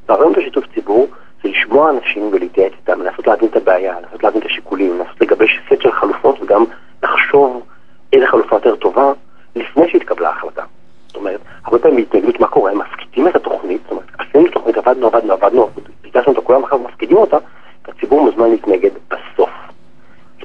Speaker 4: והרעיון בשיתוף ציבור זה לשמוע אנשים ולהתייעץ איתם, לנסות להבין את הבעיה, לנסות להבין את השיקולים, לנסות לגבש סט של חלופות וגם לחשוב איזה חלופה יותר טובה לפני שהתקבלה ההחלטה. אומרת, הרבה פעמים בהתנגדות מה קורה? הם מפקידים את התוכנית, זאת אומרת, עשינו תוכנית, עבדנו, עבדנו, עבדנו, ביקשנו אותה כולם, אחר מפקידים אותה, והציבור מוזמן להתנגד בסוף.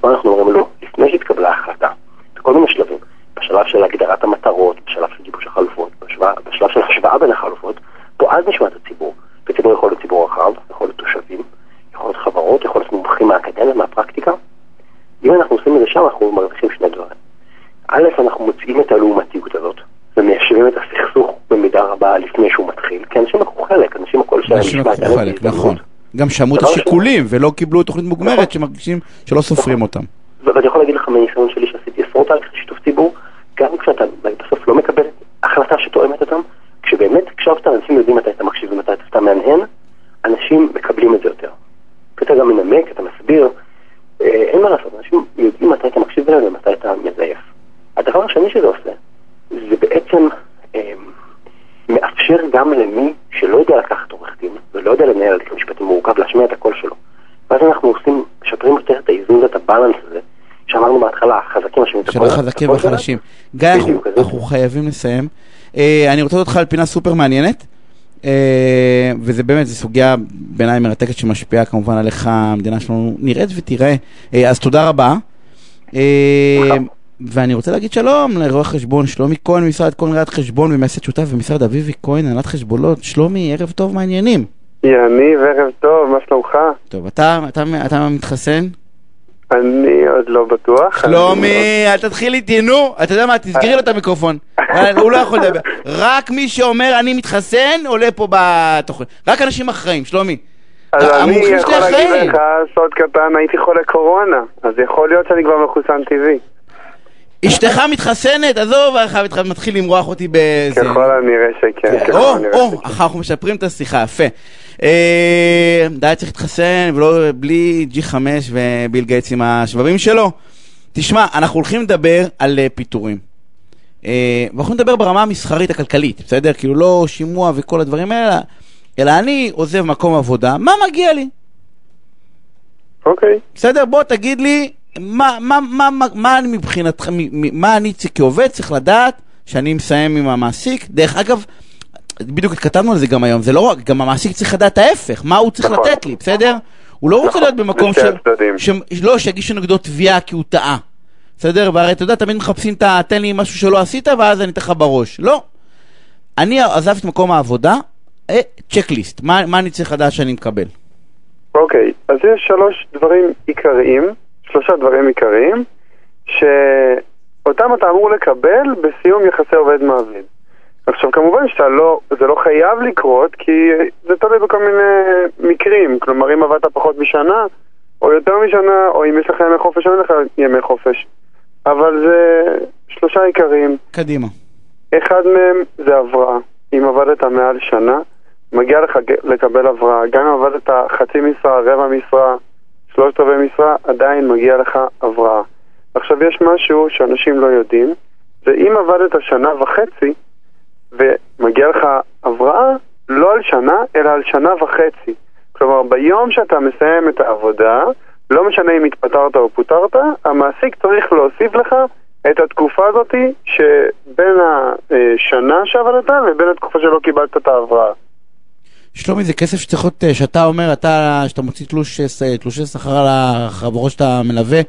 Speaker 4: אז אנחנו אומרים? לא, לפני שהתקבלה ההחלטה, בכל מיני שלבים, בשלב של הגדרת המטרות, בשלב של גיבוש החלופות, בשלב, בשלב של השוואה בין החלופות, פה אז נשמע את הציבור. וציבור יכול להיות ציבור רחב, יכול להיות תושבים, יכול להיות חברות, יכול להיות מומחים מהאקדמיה, מהפרקטיקה. אם אנחנו עושים את זה שם, אנחנו מרוויחים שני דברים. א', אנחנו מוצאים את הלעומתיות הזאת, ומיישבים את הסכסוך במידה רבה לפני שהוא מתחיל, כי אנשים לקחו חלק, אנשים הקול שלהם
Speaker 2: אנשים לקחו חלק. נכון. גם שמעו את השיקולים ולא קיבלו תוכנית מוגמרת שמרגישים שלא סופרים אותם.
Speaker 4: ואני יכול להגיד לך מניסיון שלי שעשיתי עשרות תהליכי שיתוף ציבור, גם כשאתה בסוף לא מקבל החלטה שתואמת אותם, כשבאמת הקשבת, אנשים יודעים מתי אתה מקשיב ומתי אתה סתם מהנהן, אנשים מקבלים את זה יותר. אתה גם מנמק, אתה מסביר, אה, אין מה לעשות, אנשים יודעים מתי אתה מקשיב להם ומתי אתה מזייף. הדבר השני שזה עושה, זה בעצם אה, מאפשר גם למי שלא יודע לקחת עורך דין ולא יודע לנהל הליך משפטי מורכב להשמיע את הקול שלו. ואז אנחנו עושים, משפרים יותר את האיזון ואת הבלנס הזה, שאמרנו בהתחלה, החזקים
Speaker 2: החזקים. והחלשים. גיא, אנחנו- חייבים לסיים. אה, אני רוצה אותך על פינה סופר מעניינת, אה, וזה באמת, זו סוגיה בעיניי מרתקת שמשפיעה כמובן על איך המדינה שלנו נראית ותראה. אה, אז תודה רבה. ואני רוצה להגיד שלום לרואה חשבון שלומי כהן, משרד כהן ראיית חשבון ומייסד שותף במשרד אביבי כהן, הנהלת חשבונות. שלומי, ערב טוב, מה העניינים?
Speaker 5: יניב, ערב טוב, מה שלומך?
Speaker 2: טוב, אתה, אתה, אתה מתחסן?
Speaker 5: אני עוד לא בטוח.
Speaker 2: שלומי, אל תתחיל איתי, נו. אתה יודע מה, תסגרי לו את המיקרופון. הוא לא יכול לדבר. רק מי שאומר אני מתחסן, עולה פה בתוכנית. רק אנשים אחראים, שלומי.
Speaker 5: אז אני
Speaker 2: המומחים שלי
Speaker 5: יכול להגיד. לך, סוד קטן, הייתי חולה קורונה, אז יכול להיות שאני כבר מחוסן טבעי.
Speaker 2: אשתך מתחסנת? עזוב, איך אתה מתחיל למרוח אותי בזה.
Speaker 5: ככל הנראה שכן,
Speaker 2: או,
Speaker 5: ככל הנראה
Speaker 2: או,
Speaker 5: שכן.
Speaker 2: אנחנו משפרים את השיחה, יפה. אה, די, צריך להתחסן, ולא בלי G5 וביל גייטס עם השבבים שלו. תשמע, אנחנו הולכים לדבר על אה, פיטורים. אה, ואנחנו הולכים לדבר ברמה המסחרית הכלכלית, בסדר? כאילו לא שימוע וכל הדברים האלה, אלא אני עוזב מקום עבודה, מה מגיע לי?
Speaker 5: אוקיי.
Speaker 2: בסדר? בוא תגיד לי, מה, מה, מה, מה, מה אני מבחינתך, מה אני כעובד צריך לדעת שאני מסיים עם המעסיק? דרך אגב, בדיוק התכתבנו על זה גם היום, זה לא רק, גם המעסיק צריך לדעת ההפך, מה הוא צריך
Speaker 5: נכון.
Speaker 2: לתת לי, בסדר? הוא לא רוצה
Speaker 5: נכון,
Speaker 2: להיות במקום ש...
Speaker 5: לשני הצדדים.
Speaker 2: ש... לא, שיגישו נגדו תביעה כי הוא טעה. בסדר? והרי אתה יודע, תמיד מחפשים את ה... תן לי משהו שלא עשית ואז אני אתן לך בראש. לא. אני עזבתי את מקום העבודה, אה, צ'קליסט, מה, מה אני צריך לדעת שאני מקבל?
Speaker 5: אוקיי, אז יש שלוש דברים עיקריים, שלושה דברים עיקריים, שאותם אתה אמור לקבל בסיום יחסי עובד מעביד. עכשיו כמובן שאתה לא, זה לא חייב לקרות, כי זה תלוי בכל מיני מקרים, כלומר אם עבדת פחות משנה, או יותר משנה, או אם יש לך ימי חופש או אין לך ימי חופש. אבל זה שלושה עיקרים.
Speaker 2: קדימה.
Speaker 5: אחד מהם זה הבראה. אם עבדת מעל שנה, מגיע לך לקבל הבראה. גם אם עבדת חצי משרה, רבע משרה, שלושת רבעי משרה, עדיין מגיע לך הבראה. עכשיו יש משהו שאנשים לא יודעים, זה אם עבדת שנה וחצי ומגיע לך הבראה, לא על שנה, אלא על שנה וחצי. כלומר, ביום שאתה מסיים את העבודה, לא משנה אם התפטרת או פוטרת, המעסיק צריך להוסיף לך את התקופה הזאת שבין השנה שעבדת ובין התקופה שלא קיבלת את ההבראה.
Speaker 2: שלומי, זה כסף שצריך להיות, אה, שאתה אומר, אתה, שאתה מוציא תלוש, אה, תלושי שכר על החברות שאתה מלווה,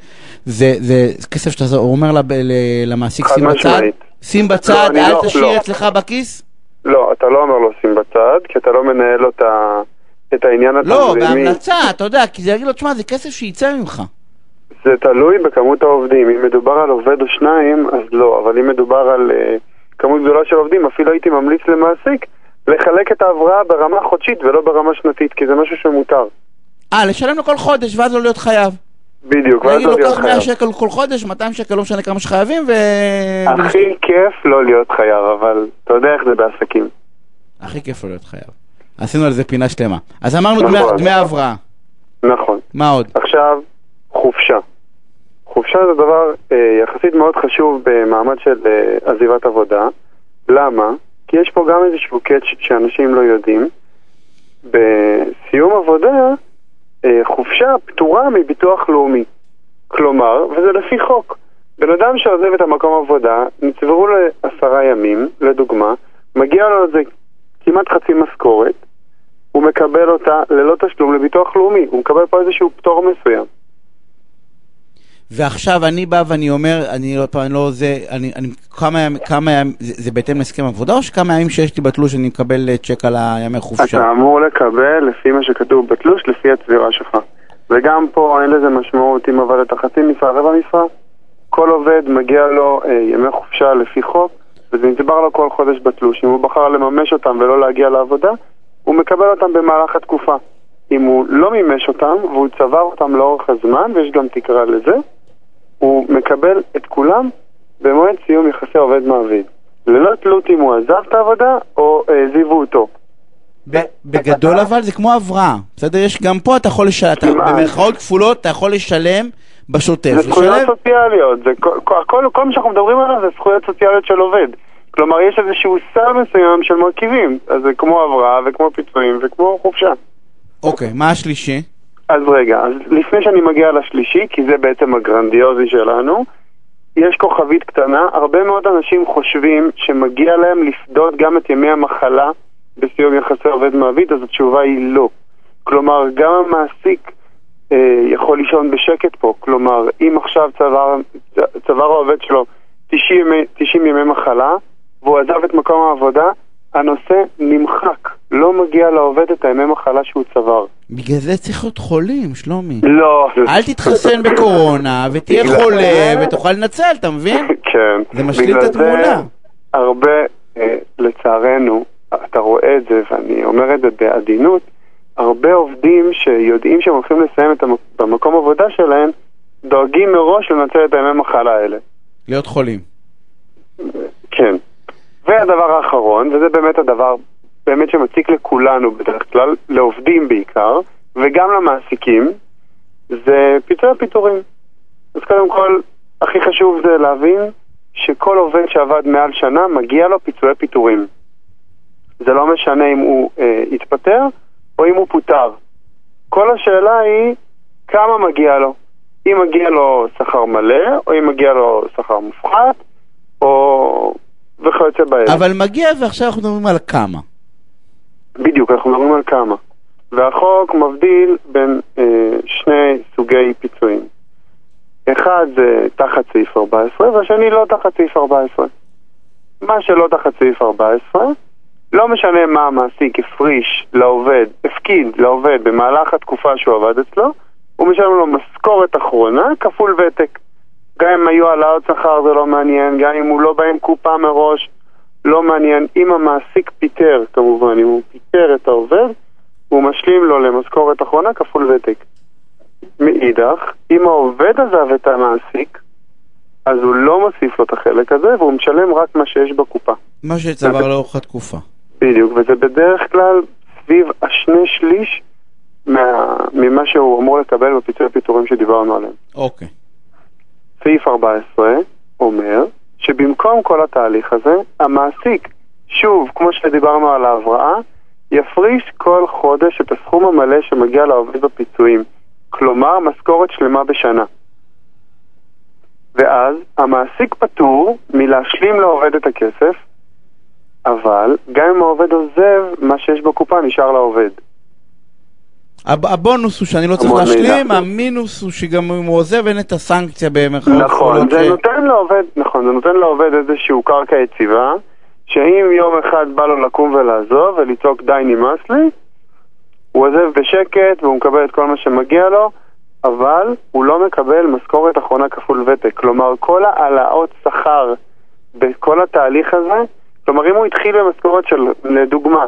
Speaker 2: זה, זה כסף שאתה אומר לב- ל- למעסיק, שים בצד. שים
Speaker 5: לא,
Speaker 2: בצד,
Speaker 5: אני
Speaker 2: אל
Speaker 5: לא-
Speaker 2: תשאיר
Speaker 5: לא.
Speaker 2: אצלך בכיס?
Speaker 5: לא, אתה לא אומר לו שים בצד, כי אתה לא מנהל אותה, את העניין
Speaker 2: לא,
Speaker 5: התזרימי.
Speaker 2: בהמלצה, אתה יודע, כי זה יגיד לו, תשמע, זה כסף שיצא ממך.
Speaker 5: זה תלוי בכמות העובדים. אם מדובר על עובד או שניים, אז לא. אבל אם מדובר על uh, כמות גדולה של עובדים, אפילו הייתי ממליץ למעסיק לחלק את ההבראה ברמה חודשית ולא ברמה שנתית, כי זה משהו שמותר.
Speaker 2: אה, לשלם לו כל חודש, ואז לא להיות חייב.
Speaker 5: בדיוק, ואז לא להיות
Speaker 2: קח 100
Speaker 5: חייב.
Speaker 2: שקל כל חודש, 200 שקל, לא משנה כמה שחייבים, ו...
Speaker 5: הכי כיף לא להיות חייב, אבל אתה יודע איך זה בעסקים.
Speaker 2: הכי כיף לו להיות חייב. עשינו על זה פינה שלמה. אז אמרנו
Speaker 5: נכון.
Speaker 2: דמי הבראה.
Speaker 5: נכון.
Speaker 2: מה עוד?
Speaker 5: עכשיו, חופשה. חופשה זה דבר אה, יחסית מאוד חשוב במעמד של אה, עזיבת עבודה. למה? כי יש פה גם איזשהו קאץ' שאנשים לא יודעים. בסיום עבודה, אה, חופשה פטורה מביטוח לאומי. כלומר, וזה לפי חוק. בן אדם שעוזב את המקום עבודה, נצברו לו עשרה ימים, לדוגמה, מגיע לו על זה כמעט חצי משכורת, הוא מקבל אותה ללא תשלום לביטוח לאומי, הוא מקבל פה איזשהו פטור מסוים.
Speaker 2: ועכשיו אני בא ואני אומר, אני לא פעם לא זה, אני, אני כמה ימים, כמה ימים, זה, זה בהתאם להסכם עבודה או שכמה ימים שיש לי בתלוש אני מקבל אה, צ'ק על הימי חופשה?
Speaker 5: אתה אמור לקבל לפי מה שכתוב בתלוש, לפי הצבירה שלך. וגם פה אין לזה משמעות אם עבדת חצי משרה, רבע משרה. כל עובד מגיע לו אה, ימי חופשה לפי חוק, וזה נצבר לו כל חודש בתלוש. אם הוא בחר לממש אותם ולא להגיע לעבודה, הוא מקבל אותם במהלך התקופה. אם הוא לא מימש אותם והוא צבר אותם לאורך הזמן, ויש גם תקרה לזה, הוא מקבל את כולם במועד סיום יחסי עובד-מעביד. ללא תלות אם הוא עזב את העבודה או העזיבו אותו.
Speaker 2: בגדול אבל זה כמו הבראה, בסדר? יש גם פה אתה יכול לשלם. במרכאות כפולות אתה יכול לשלם בשוטף,
Speaker 5: זה זכויות
Speaker 2: לשלם,
Speaker 5: סוציאליות, זה כל, כל, כל, כל מה שאנחנו מדברים עליו זה זכויות סוציאליות של עובד. כלומר, יש איזשהו סל מסוים של מרכיבים, אז זה כמו הבראה וכמו פיצויים וכמו חופשה.
Speaker 2: אוקיי, מה השלישי?
Speaker 5: אז רגע, אז לפני שאני מגיע לשלישי, כי זה בעצם הגרנדיוזי שלנו, יש כוכבית קטנה, הרבה מאוד אנשים חושבים שמגיע להם לפדות גם את ימי המחלה בסיום יחסי עובד מעביד, אז התשובה היא לא. כלומר, גם המעסיק אה, יכול לישון בשקט פה. כלומר, אם עכשיו צבר, צבר העובד שלו 90 ימי, 90 ימי מחלה, והוא עזב את מקום העבודה, הנושא נמחק. לא מגיע לעובד את הימי מחלה שהוא צבר.
Speaker 2: בגלל זה צריך להיות חולים, שלומי.
Speaker 5: לא.
Speaker 2: אל תתחסן בקורונה ותהיה חולה ותוכל לנצל, אתה מבין?
Speaker 5: כן.
Speaker 2: זה משלים
Speaker 5: בגלל
Speaker 2: את התמונה.
Speaker 5: הרבה, אה, לצערנו, אתה רואה את זה, ואני אומר את זה בעדינות, הרבה עובדים שיודעים שהם הולכים לסיים את המק... במקום עבודה שלהם, דואגים מראש לנצל את הימי מחלה האלה.
Speaker 2: להיות חולים.
Speaker 5: והדבר האחרון, וזה באמת הדבר באמת שמציק לכולנו בדרך כלל, לעובדים בעיקר, וגם למעסיקים, זה פיצוי הפיטורים. אז קודם כל, הכי חשוב זה להבין שכל עובד שעבד מעל שנה, מגיע לו פיצויי פיטורים. זה לא משנה אם הוא אה, התפטר או אם הוא פוטר. כל השאלה היא כמה מגיע לו. אם מגיע לו שכר מלא, או אם מגיע לו שכר מופחת, או... וכיוצא באלה.
Speaker 2: אבל מגיע ועכשיו אנחנו מדברים על כמה.
Speaker 5: בדיוק, אנחנו מדברים על כמה. והחוק מבדיל בין אה, שני סוגי פיצויים. אחד זה תחת סעיף 14 והשני לא תחת סעיף 14. מה שלא תחת סעיף 14, לא משנה מה המעסיק הפריש לעובד, הפקיד לעובד במהלך התקופה שהוא עבד אצלו, הוא משלם לו משכורת אחרונה כפול ותק. גם אם היו העלאות שכר זה לא מעניין, גם אם הוא לא בא עם קופה מראש, לא מעניין. אם המעסיק פיטר, כמובן, אם הוא פיטר את העובד, הוא משלים לו למשכורת אחרונה כפול ותק. מאידך, אם העובד עזב את המעסיק, אז הוא לא מוסיף לו את החלק הזה, והוא משלם רק מה שיש בקופה.
Speaker 2: מה שצבר לאורך התקופה.
Speaker 5: בדיוק, וזה בדרך כלל סביב השני שליש מה, ממה שהוא אמור לקבל בפיצוי הפיטורים שדיברנו עליהם.
Speaker 2: אוקיי.
Speaker 5: סעיף 14 אומר שבמקום כל התהליך הזה, המעסיק, שוב, כמו שדיברנו על ההבראה, יפריש כל חודש את הסכום המלא שמגיע לעובד בפיצויים. כלומר, משכורת שלמה בשנה. ואז המעסיק פטור מלהשלים לעובד את הכסף, אבל גם אם העובד עוזב, מה שיש בקופה נשאר לעובד.
Speaker 2: הב- הבונוס הוא שאני לא צריך להשלים. המינוס הוא שגם אם הוא עוזב אין את הסנקציה במרכאות
Speaker 5: נכון, זה נותן לעובד, נכון, זה נותן לעובד איזשהו קרקע יציבה, שאם יום אחד בא לו לקום ולעזוב ולצעוק די נמאס לי, הוא עוזב בשקט והוא מקבל את כל מה שמגיע לו, אבל הוא לא מקבל משכורת אחרונה כפול ותק. כלומר, כל העלאות שכר בכל התהליך הזה, כלומר, אם הוא התחיל במשכורת של, לדוגמה,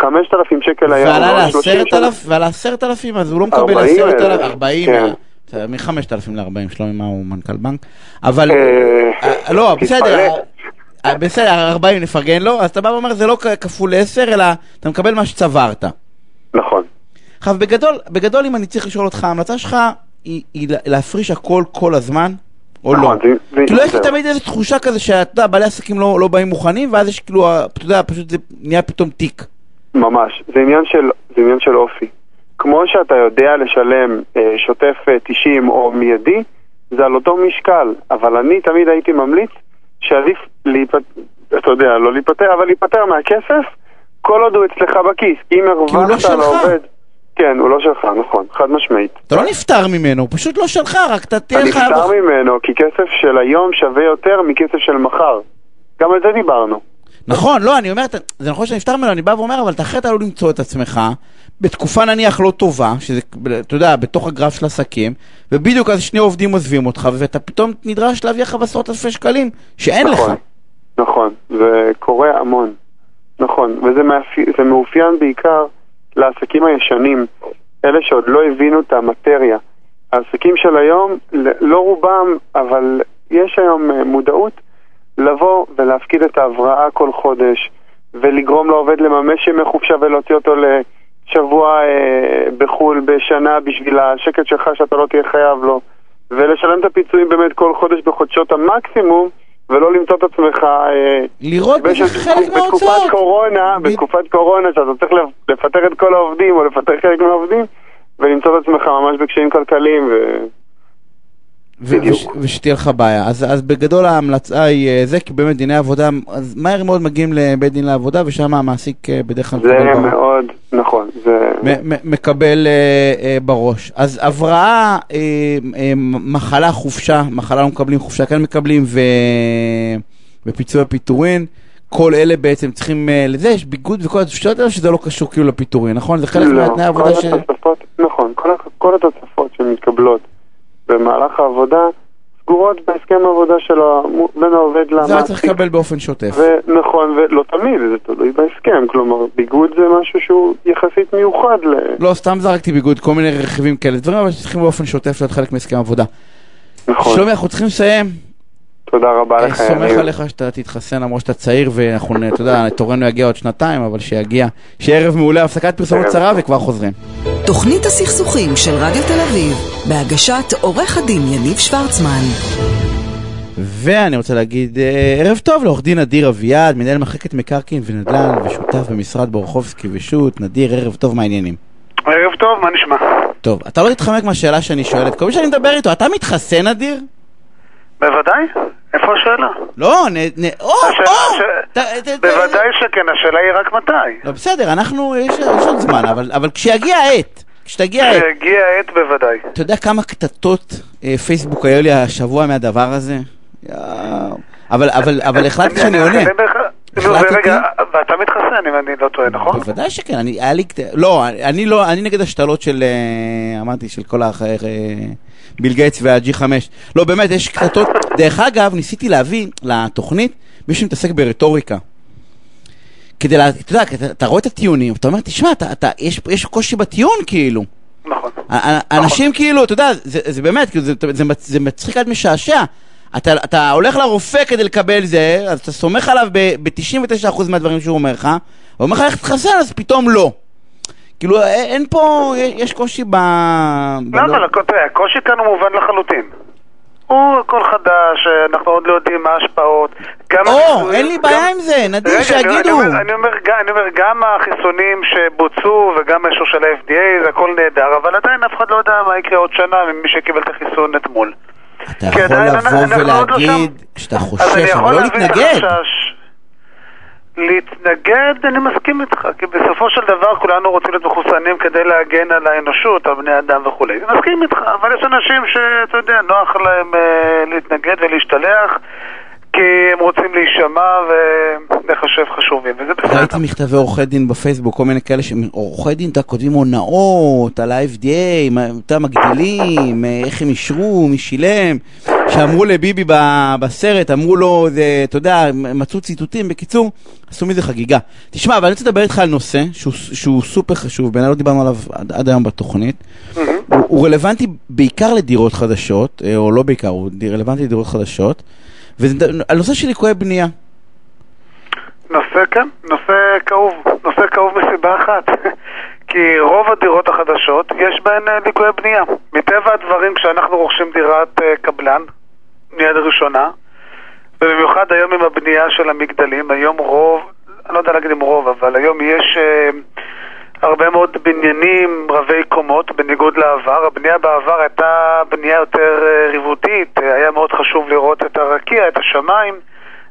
Speaker 5: 5,000 שקל היום,
Speaker 2: ועלה
Speaker 5: או 30
Speaker 2: לעשרת
Speaker 5: שנה-
Speaker 2: אלף, ועל עשרת אלפים, אז הוא לא מקבל
Speaker 5: 40
Speaker 2: עשרת
Speaker 5: אלף,
Speaker 2: אלף, ארבעים,
Speaker 5: כן.
Speaker 2: מחמשת אלפים לארבעים, שלומי מה הוא מנכ"ל בנק, אבל,
Speaker 5: אה,
Speaker 2: אה, לא, בסדר. אה, בסדר, 40 נפרגן לו, אז אתה בא ואומר זה לא כפול 10, אלא אתה מקבל מה שצברת.
Speaker 5: נכון.
Speaker 2: עכשיו, בגדול, בגדול אם אני צריך לשאול אותך, ההמלצה שלך היא, היא לה- להפריש הכל כל הזמן, או לא?
Speaker 5: נכון, זה- זה-
Speaker 2: כאילו יש לי. תמיד איזו תחושה כזה שאתה יודע, בעלי עסקים לא, לא באים מוכנים, ואז יש כאילו, אתה יודע, פשוט זה נהיה פתאום תיק.
Speaker 5: ממש, זה עניין של, זה עניין של אופי. כמו שאתה יודע לשלם אה, שוטף אה, 90 או מיידי, זה על אותו משקל, אבל אני תמיד הייתי ממליץ שעדיף להיפטר, אתה יודע, לא להיפטר, אבל להיפטר מהכסף כל עוד הוא אצלך בכיס. אם
Speaker 2: הוא לא
Speaker 5: הרווחת
Speaker 2: שלך.
Speaker 5: לעובד... כן, הוא לא שלך, נכון, חד משמעית.
Speaker 2: אתה לא נפטר ממנו, הוא פשוט לא שלך, רק אתה תהיה
Speaker 5: אני
Speaker 2: לך...
Speaker 5: נפטר ממנו כי כסף של היום שווה יותר מכסף של מחר. גם על זה דיברנו.
Speaker 2: נכון, לא, אני אומר, זה נכון שאני נפטר ממנו, אני בא ואומר, אבל אתה אחרת עלול למצוא את עצמך בתקופה נניח לא טובה, שזה, אתה יודע, בתוך הגרף של עסקים, ובדיוק אז שני עובדים עוזבים אותך, ואתה פתאום נדרש להביא לך בעשרות אלפי שקלים, שאין לך.
Speaker 5: נכון, נכון, זה קורה המון. נכון, וזה מאפי... מאופיין בעיקר לעסקים הישנים, אלה שעוד לא הבינו את המטריה. העסקים של היום, לא רובם, אבל יש היום אה, מודעות לבוא ולהפקיד את ההבראה כל חודש, ולגרום לעובד לממש ימי חופשה ולהוציא אותו לשבוע אה, בחו"ל בשנה בשביל השקט שלך שאתה לא תהיה חייב לו, ולשלם את הפיצויים באמת כל חודש בחודשות המקסימום, ולא למצוא את עצמך... אה,
Speaker 2: לראות בזה חלק
Speaker 5: בתקופת
Speaker 2: מההוצאות.
Speaker 5: קורונה,
Speaker 2: ב-
Speaker 5: בתקופת קורונה, שאתה צריך לפ- לפטר את כל העובדים או לפטר חלק מהעובדים, ולמצוא את עצמך ממש בקשיים כלכליים, ו... בדיוק.
Speaker 2: וש- ושתהיה לך בעיה. אז, אז בגדול ההמלצה היא אה, זה, כי באמת דיני עבודה, אז מהר מאוד מגיעים לבית דין לעבודה, ושם המעסיק אה, בדרך כלל
Speaker 5: זה
Speaker 2: מקבל בראש.
Speaker 5: מאוד, נכון, זה...
Speaker 2: מ- מ- מקבל אה, אה, בראש. אז הבראה, אה, אה, מחלה, חופשה, מחלה לא מקבלים, חופשה כן מקבלים, ו... ופיצויי פיטורין. כל אלה בעצם צריכים, אה, לזה יש ביגוד וכל התשתיות האלה שזה לא קשור כאילו לפיטורין, נכון? זה חלק
Speaker 5: לא,
Speaker 2: מהתנאי העבודה ש...
Speaker 5: התוספות, נכון, כל, כל התוספות שמתקבלות במהלך העבודה סגורות בהסכם העבודה של בין העובד
Speaker 2: זה היה צריך
Speaker 5: למעסיק.
Speaker 2: לקבל באופן שוטף.
Speaker 5: ונכון, ולא תמיד, זה תלוי בהסכם, כלומר, ביגוד זה משהו שהוא יחסית מיוחד ל...
Speaker 2: לא, סתם זרקתי ביגוד, כל מיני רכיבים כאלה, דברים אבל שצריכים באופן שוטף להיות חלק מהסכם עבודה.
Speaker 5: נכון,
Speaker 2: שלומי, אנחנו צריכים לסיים.
Speaker 5: תודה רבה
Speaker 2: אני
Speaker 5: לך,
Speaker 2: סומך
Speaker 5: יניב.
Speaker 2: עליך שאתה תתחסן למרות שאתה צעיר ואנחנו, אתה יודע, תורנו יגיע עוד שנתיים, אבל שיגיע. שיהיה ערב מעולה, הפסקת פרסומות קצרה
Speaker 5: טוב.
Speaker 2: וכבר חוזרים.
Speaker 1: תוכנית הסכסוכים של רדיו תל אביב, בהגשת עורך הדין יניב שוורצמן.
Speaker 2: ואני רוצה להגיד אה, ערב טוב לעורך דין נדיר אביעד, מנהל מחלקת מקרקעין ונדל"ן ושותף במשרד בורחובסקי ושות'. נדיר, ערב טוב, מה העניינים?
Speaker 6: ערב טוב, מה נשמע?
Speaker 2: טוב, אתה לא תתחמק מהשאלה שאני שואלת. כל מי שאני מדבר איתו, אתה מתחסן, נדיר?
Speaker 6: בוודאי? איפה השאלה?
Speaker 2: לא, נ... נ... או,
Speaker 6: השאלה
Speaker 2: או!
Speaker 6: ש-
Speaker 2: ת- ת- ת-
Speaker 6: בוודאי שכן, השאלה היא רק מתי.
Speaker 2: לא, בסדר, אנחנו, יש יש עוד זמן, אבל אבל כשיגיע העת, כשתגיע העת,
Speaker 6: כשהגיע העת בוודאי.
Speaker 2: אתה יודע כמה קטטות אה, פייסבוק היו לי השבוע מהדבר הזה? יואו. אבל, אבל, אבל החלטתי שאני עונה. החלטתי?
Speaker 6: ואתה מתחסן אם אני לא טועה, נכון?
Speaker 2: בוודאי שכן, אני, היה לי, לא, אני לא, אני נגד השתלות של, אה, אמרתי, של כל ה... ביל גייטס וה-G5. לא, באמת, יש קטטות. דרך אגב, ניסיתי להביא לתוכנית מישהו שמתעסק ברטוריקה. כדי, לה, אתה יודע, אתה, רואה את הטיעונים, אתה אומר, תשמע, אתה, אתה, יש, יש קושי בטיעון, כאילו.
Speaker 6: נכון.
Speaker 2: אנשים כאילו, אתה יודע, זה, זה באמת, כאילו, זה, זה, זה מצחיק עד משעשע. אתה, אתה הולך לרופא כדי לקבל זה, אז אתה סומך עליו ב-99% מהדברים שהוא אומר לך, הוא אומר לך איך תתחסן, אז פתאום לא. כאילו, א- אין פה, יש קושי ב...
Speaker 6: לא, אבל הקושי כאן הוא מובן לחלוטין. הוא הכל חדש, אנחנו עוד לא יודעים מה ההשפעות.
Speaker 2: או,
Speaker 6: החיסונים-
Speaker 2: אין לי בעיה
Speaker 6: גם-
Speaker 2: עם זה, נדיר,
Speaker 6: אני-
Speaker 2: שיגידו.
Speaker 6: אני אומר- אני גם- אני אומר, גם החיסונים שבוצעו וגם האישור של ה-FDA זה הכל נהדר, אבל עדיין אף אחד לא יודע מה יקרה עוד שנה ממי שקיבל את החיסון אתמול.
Speaker 2: אתה יכול לבוא
Speaker 6: לא
Speaker 2: ולהגיד. שאתה
Speaker 6: אני
Speaker 2: חושש, אבל לא להתנגד.
Speaker 6: להתנגד, אני מסכים איתך, כי בסופו של דבר כולנו רוצים להיות מחוסנים כדי להגן על האנושות, על בני אדם וכולי. אני מסכים איתך, אבל יש אנשים שאתה יודע, נוח להם אה, להתנגד ולהשתלח, כי הם רוצים להישמע ולחשב חשובים, וזה בסדר.
Speaker 2: ראיתי מכתבי עורכי דין בפייסבוק, כל מיני כאלה שעורכי דין, אתה כותבים הונאות על ה-FDA, אתה מגדילים, אה, איך הם אישרו, מי שילם, שאמרו לביבי בסרט, אמרו לו, זה, אתה יודע, מצאו ציטוטים, בקיצור, עשו מזה חגיגה. תשמע, אבל אני רוצה לדבר איתך על נושא שהוא, שהוא סופר חשוב, בעיניי לא דיברנו עליו עד, עד היום בתוכנית. הוא, הוא רלוונטי בעיקר לדירות חדשות, אה, או לא בעיקר, הוא רלוונטי לדירות חדשות, וזה על נושא של ליקויי בנייה.
Speaker 6: נושא, כן, נושא כאוב. נושא כאוב מסיבה אחת. כי רוב הדירות החדשות, יש בהן אה, ליקויי בנייה. מטבע הדברים, כשאנחנו רוכשים דירת אה, קבלן, מיד ראשונה, ובמיוחד היום עם הבנייה של המגדלים, היום רוב, אני לא יודע להגיד אם רוב, אבל היום יש אה, הרבה מאוד בניינים רבי קומות, בניגוד לעבר. הבנייה בעבר הייתה בנייה יותר אה, ריבותית, אה, היה מאוד חשוב לראות את הרקיע, את השמיים.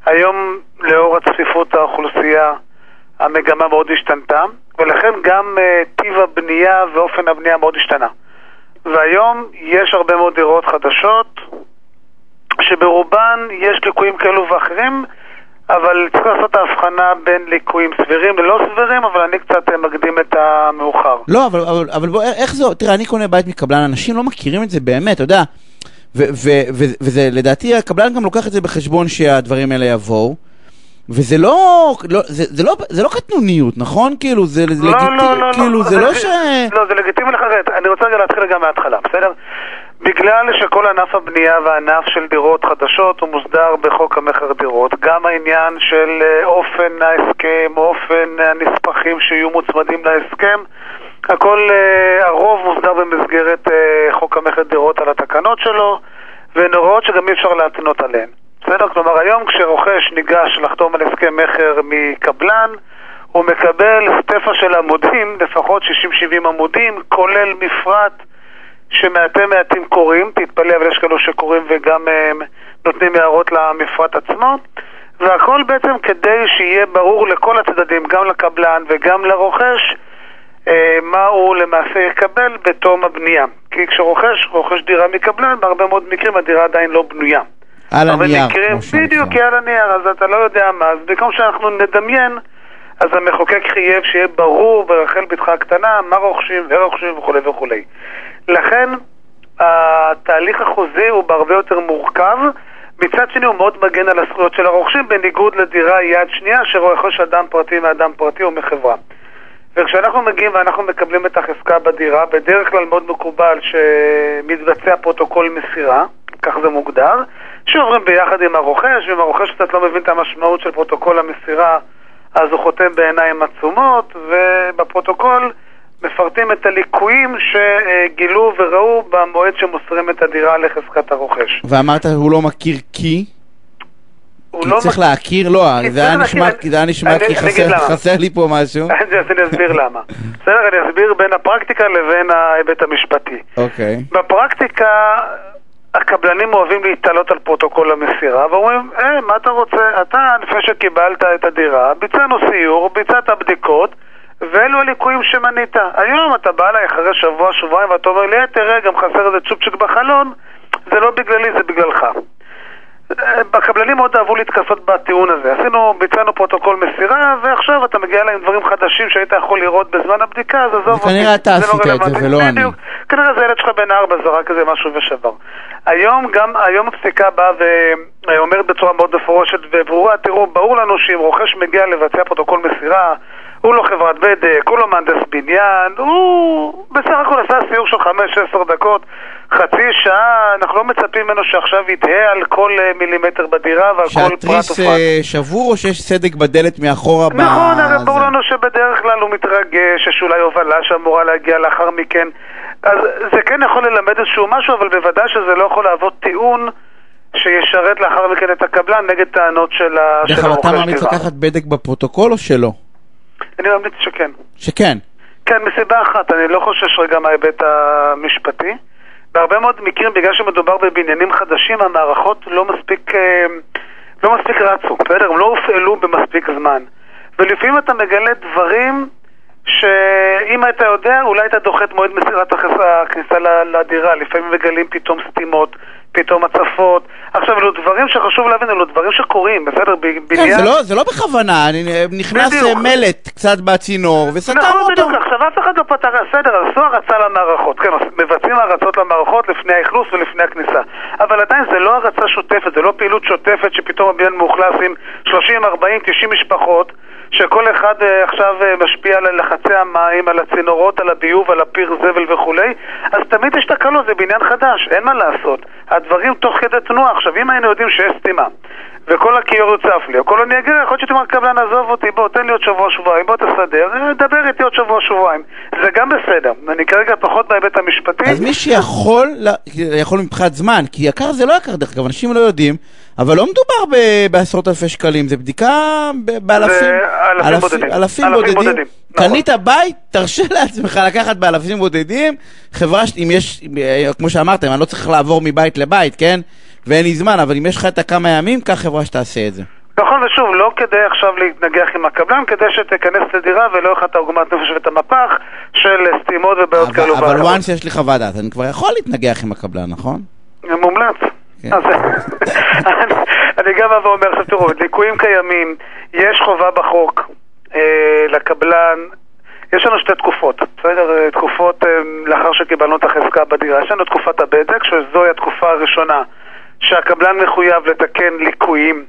Speaker 6: היום, לאור הצפיפות האוכלוסייה, המגמה מאוד השתנתה, ולכן גם uh, טיב הבנייה ואופן הבנייה מאוד השתנה. והיום יש הרבה מאוד דירות חדשות, שברובן יש ליקויים כאלו ואחרים, אבל צריך לעשות את ההבחנה בין ליקויים סבירים ללא סבירים, אבל אני קצת אה, מקדים את המאוחר.
Speaker 2: לא, אבל, אבל, אבל בוא, איך זה, תראה, אני קונה בית מקבלן, אנשים לא מכירים את זה באמת, אתה יודע, ו- ו- ו- וזה, לדעתי, הקבלן גם לוקח את זה בחשבון שהדברים האלה יבואו. וזה לא, לא, זה, זה לא, זה לא קטנוניות, נכון? כאילו, זה
Speaker 6: לא,
Speaker 2: לגיטימי,
Speaker 6: לא, לא,
Speaker 2: כאילו,
Speaker 6: לא,
Speaker 2: זה לא ש...
Speaker 6: לא, זה לגיטימי לחלוטין. אני רוצה רגע להתחיל גם מההתחלה, בסדר? בגלל שכל ענף הבנייה והענף של דירות חדשות הוא מוסדר בחוק המכר דירות, גם העניין של אה, אופן ההסכם, אופן הנספחים שיהיו מוצמדים להסכם, הכל, אה, הרוב מוסדר במסגרת אה, חוק המכר דירות על התקנות שלו, והן הוראות שגם אי אפשר להתנות עליהן. בסדר? כלומר, היום כשרוכש ניגש לחתום על הסכם מכר מקבלן, הוא מקבל סטפה של עמודים, לפחות 60-70 עמודים, כולל מפרט שמעטי מעטים קוראים, תתפלא, אבל יש כאלו שקוראים וגם uh, נותנים הערות למפרט עצמו, והכל בעצם כדי שיהיה ברור לכל הצדדים, גם לקבלן וגם לרוכש, uh, מה הוא למעשה יקבל בתום הבנייה. כי כשרוכש, רוכש דירה מקבלן, בהרבה מאוד מקרים הדירה עדיין לא בנויה.
Speaker 2: על הנייר,
Speaker 6: מקרים,
Speaker 2: כמו.
Speaker 6: בדיוק, על הנייר, אז אתה לא יודע מה. אז במקום שאנחנו נדמיין, אז המחוקק חייב שיהיה ברור ברחל בתך הקטנה מה רוכשים ורוכשים וכולי וכולי. לכן, התהליך החוזי הוא בהרבה יותר מורכב. מצד שני הוא מאוד מגן על הזכויות של הרוכשים, בניגוד לדירה יד שנייה שרוכש אדם פרטי מאדם פרטי או מחברה. וכשאנחנו מגיעים ואנחנו מקבלים את החזקה בדירה, בדרך כלל מאוד מקובל שמתבצע פרוטוקול מסירה, כך זה מוגדר, שעוברים ביחד עם הרוכש, ואם הרוכש קצת לא מבין את המשמעות של פרוטוקול המסירה, אז הוא חותם בעיניים עצומות, ובפרוטוקול מפרטים את הליקויים שגילו וראו במועד שמוסרים את הדירה לחזקת הרוכש.
Speaker 2: ואמרת, הוא לא מכיר כי?
Speaker 6: הוא
Speaker 2: כי
Speaker 6: לא
Speaker 2: צריך
Speaker 6: מכיר-
Speaker 2: להכיר? לא, זה היה נשמע, זה היה נשמע כי חסר-. חסר לי פה משהו.
Speaker 6: אז אני אסביר למה. בסדר, אני אסביר בין הפרקטיקה לבין ההיבט המשפטי.
Speaker 2: אוקיי.
Speaker 6: בפרקטיקה הקבלנים אוהבים להיתלות על פרוטוקול המסירה ואומרים, אה, מה אתה רוצה? אתה, לפני שקיבלת את הדירה, ביצענו סיור, ביצעת בדיקות ואלו הליקויים שמנית. היום אתה בא אליי אחרי שבוע, שבועיים ואתה אומר לי, אה, תראה, גם חסר איזה צ'ופצ'יק בחלון, זה לא בגללי, זה בגללך. הקבלנים מאוד אהבו להתכסות בטיעון הזה. עשינו, ביצענו פרוטוקול מסירה, ועכשיו אתה מגיע אליי עם דברים חדשים שהיית יכול לראות בזמן הבדיקה, אז עזוב אותי.
Speaker 2: וכנראה אתה
Speaker 6: זה
Speaker 2: שעשית את זה. ולא אני.
Speaker 6: בדיוק. כנראה זה ילד שלך בן ארבע זרק איזה משהו ושבר. היום גם, היום הפסיקה באה ואומרת בצורה מאוד מפורשת וברורה, תראו, ברור לנו שאם רוכש מגיע לבצע פרוטוקול מסירה, הוא לא חברת בדק, הוא לא מהנדס בניין, הוא בסך הכל עשה סיור של 5-10 דקות, חצי שעה, אנחנו לא מצפים ממנו שעכשיו יתהה על כל אה, מילימטר בדירה ועל כל פרט
Speaker 2: שהתריס
Speaker 6: ופרט.
Speaker 2: אה, שבור או שיש סדק בדלת מאחורה?
Speaker 6: נכון, הרי ברור? לנו שבדרך כלל הוא מתרגש, יש אולי הובלה שאמורה להגיע לאחר מכן. אז זה כן יכול ללמד איזשהו משהו, אבל בוודאי שזה לא יכול להוות טיעון שישרת לאחר מכן את הקבלן נגד טענות של ה-
Speaker 2: דרך אגב, אתה ממליץ
Speaker 6: דירה.
Speaker 2: לקחת בדק בפרוטוקול או שלא?
Speaker 6: אני ממליץ שכן.
Speaker 2: שכן.
Speaker 6: כן, מסיבה אחת, אני לא חושש רגע מההיבט המשפטי. בהרבה מאוד מקרים, בגלל שמדובר בבניינים חדשים, המערכות לא מספיק, אה, לא מספיק רצו, בסדר? הם לא הופעלו במספיק זמן. ולפעמים אתה מגלה דברים שאם היית יודע, אולי היית דוחה את מועד מסירת הכניסה לדירה. לפעמים מגלים פתאום סתימות, פתאום הצפות. עכשיו, אלו דברים שחשוב להבין, אלו דברים שקורים, בסדר? ב-
Speaker 2: כן. זה לא- זה לא בכוונה, אני- נכנס
Speaker 6: בדיוק.
Speaker 2: אה, מלט קצת בצינור וסתם
Speaker 6: נכון,
Speaker 2: אותו.
Speaker 6: בדיוק, עכשיו אף אחד לא פתר, בסדר, עשו הרצה למערכות, כן, מבצעים הרצות למערכות לפני האכלוס ולפני הכניסה, אבל עדיין זה לא הרצה שוטפת, זה לא פעילות שוטפת שפתאום הבניין מאוכלס עם 30, 40, 90 משפחות, שכל אחד אה, עכשיו אה, משפיע על לחצי המים, על הצינורות, על הביוב, על הפיר זבל וכולי, אז תמיד יש תקלות, זה בניין חדש, אין מה לעשות. הדברים תוך כדי תנועה. עכשיו, אם היינו יודעים שיש סתימה, וכל הכיור יוצף לי, או כל אני אגיד, יכול להיות שתאמר קבלן, עזוב אותי, בוא, תן לי עוד שבוע, שבועיים, בוא תסדר, דבר איתי עוד שבוע, שבועיים. זה גם בסדר. אני כרגע פחות בהיבט המשפטי.
Speaker 2: אז מי שיכול, יכול מבחינת זמן, כי יקר זה לא יקר, דרך אגב, אנשים לא יודעים, אבל לא מדובר ב- בעשרות אלפי שקלים, זה בדיקה באלפים.
Speaker 6: אלפים בודדים.
Speaker 2: אלפים
Speaker 6: אלפים
Speaker 2: בודדים.
Speaker 6: בודדים, נכון.
Speaker 2: קנית בית, תרשה לעצמך לקחת באלפים בודדים, חברה, אם יש, אה, כמו שאמרתם, אני לא צריך לעבור מבית לבית, כן? ואין לי זמן, אבל אם יש לך את הכמה ימים, קח חברה שתעשה את זה.
Speaker 6: נכון, ושוב, לא כדי עכשיו להתנגח עם הקבלן, כדי שתיכנס לדירה ולא יהיה לך את העוגמת נפש ואת המפח של סתימות ובעיות כאלו
Speaker 2: אבל once יש לי חוות דעת, אני כבר יכול להתנגח עם הקבלן, נכון?
Speaker 6: מומלץ.
Speaker 2: כן.
Speaker 6: אז אני- גם בא ואומר, עכשיו תראו, ליקויים קיימים, יש חובה בחוק אה, לקבלן, יש לנו שתי תקופות, בסדר? אה, תקופות אה, לאחר שקיבלנו את החזקה בדירה. יש לנו תקופת הבדק, שזוהי התקופה הראשונה שהקבלן מחויב לתקן ליקויים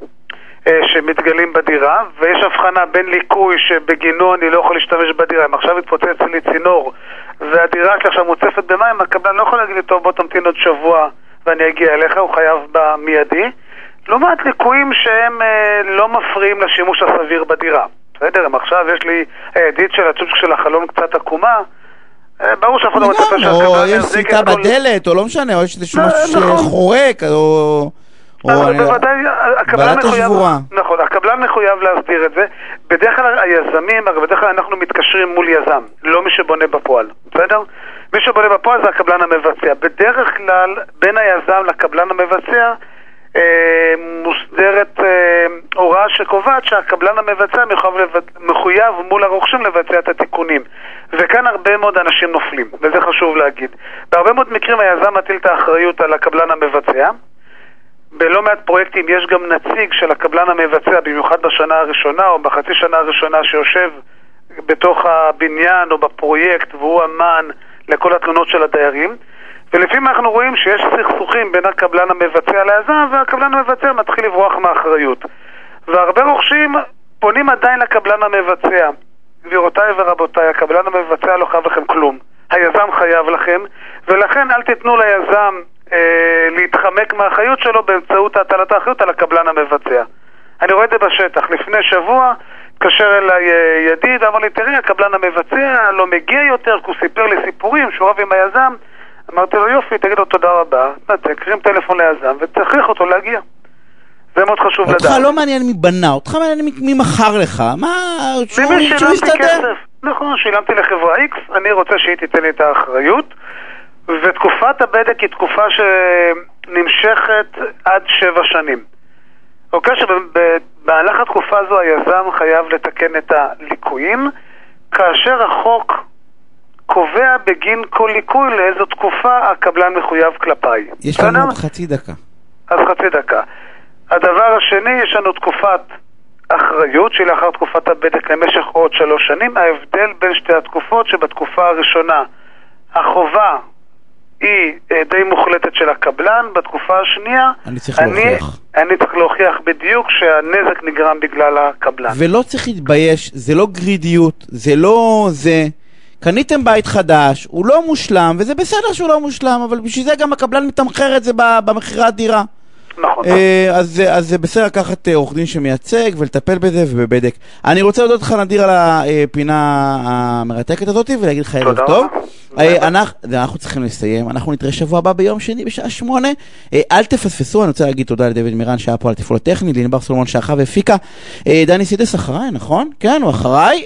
Speaker 6: אה, שמתגלים בדירה, ויש הבחנה בין ליקוי שבגינו אני לא יכול להשתמש בדירה. אם עכשיו התפוצץ לי צינור והדירה עכשיו מוצפת במים, הקבלן לא יכול להגיד לי, טוב בוא תמתין עוד שבוע ואני אגיע אליך, הוא חייב במיידי. לעומת ליקויים שהם אה, לא מפריעים לשימוש הסביר בדירה. בסדר, אם עכשיו יש לי הידית של הצ'וצ'ק של החלון קצת עקומה, אה, ברור שאף אחד לא מצפה
Speaker 2: או
Speaker 6: שהקבלן
Speaker 2: יש
Speaker 6: יחזיק את כל...
Speaker 2: בדלת, או לא משנה, או יש איזשהו
Speaker 6: לא,
Speaker 2: משהו
Speaker 6: נכון.
Speaker 2: שחורק, או... או
Speaker 6: בוודאי, הקבלן
Speaker 2: בלטה
Speaker 6: מחויב. נכון, הקבלן מחויב להסדיר את זה. בדרך כלל היזמים, הרי בדרך כלל אנחנו מתקשרים מול יזם, לא מי שבונה בפועל, בסדר? מי שבונה בפועל זה הקבלן המבצע. בדרך כלל, בין היזם לקבלן המבצע, אה, מוסדרת אה, הוראה שקובעת שהקבלן המבצע מחויב, מחויב מול הרוכשים לבצע את התיקונים. וכאן הרבה מאוד אנשים נופלים, וזה חשוב להגיד. בהרבה מאוד מקרים היזם מטיל את האחריות על הקבלן המבצע, בלא מעט פרויקטים יש גם נציג של הקבלן המבצע, במיוחד בשנה הראשונה או בחצי שנה הראשונה שיושב בתוך הבניין או בפרויקט והוא אמן לכל התלונות של הדיירים. ולפעמים אנחנו רואים שיש סכסוכים בין הקבלן המבצע ליזם והקבלן המבצע מתחיל לברוח מאחריות. והרבה רוכשים פונים עדיין לקבלן המבצע. גבירותיי ורבותיי, הקבלן המבצע לא חייב לכם כלום. היזם חייב לכם, ולכן אל תיתנו ליזם אה, להתחמק מהאחריות שלו באמצעות הטלת האחריות על הקבלן המבצע. אני רואה את זה בשטח. לפני שבוע התקשר אליי אה, ידיד, אמר לי, תראי, הקבלן המבצע לא מגיע יותר, כי הוא סיפר לי סיפורים שהוא רב עם היזם. אמרתי לו, יופי, תגיד לו תודה רבה, תנתק, תרים טלפון ליזם ותכריח אותו להגיע. זה מאוד חשוב לדעת.
Speaker 2: אותך לא מעניין מי בנה, אותך מעניין מי- מכר לך, מה, שהוא
Speaker 6: ממי
Speaker 2: שהוא
Speaker 6: שילמתי
Speaker 2: יסתדר.
Speaker 6: כסף. נכון, שילמתי לחברה X, אני רוצה שהיא תיתן לי את האחריות. ותקופת הבדק היא תקופה שנמשכת עד שבע שנים. אוקיי, שבמהלך התקופה הזו היזם חייב לתקן את הליקויים, כאשר החוק קובע בגין כל ליקוי לאיזו תקופה הקבלן מחויב כלפיי.
Speaker 2: יש? לנו חצי דקה.
Speaker 6: אז חצי דקה. הדבר השני, יש לנו תקופת אחריות, שהיא לאחר תקופת הבדק למשך עוד שלוש שנים. ההבדל בין שתי התקופות, שבתקופה הראשונה החובה היא אה, די מוחלטת של הקבלן, בתקופה השנייה...
Speaker 2: אני צריך להוכיח.
Speaker 6: אני צריך להוכיח בדיוק שהנזק נגרם בגלל הקבלן.
Speaker 2: ולא צריך להתבייש, זה לא גרידיות, זה לא זה. קניתם בית חדש, הוא לא מושלם, וזה בסדר שהוא לא מושלם, אבל בשביל זה גם הקבלן מתמחר את זה במכירת דירה.
Speaker 6: נכון.
Speaker 2: אה, אז זה- אז זה בסדר לקחת אה, עורך דין שמייצג ולטפל בזה ובבדק. אני רוצה להודות לך נדיר על הפינה המרתקת הזאת ולהגיד לך ערב טוב. אה, אנחנו אנחנו צריכים לסיים, אנחנו נתראה שבוע הבא ביום שני בשעה שמונה. אל תפספסו, אני רוצה להגיד תודה לדוד מירן שהיה פה על התפעול הטכני, לענבר סולומון שערכה והפיקה. דני סידס אחריי, נכון? כן, הוא אחריי.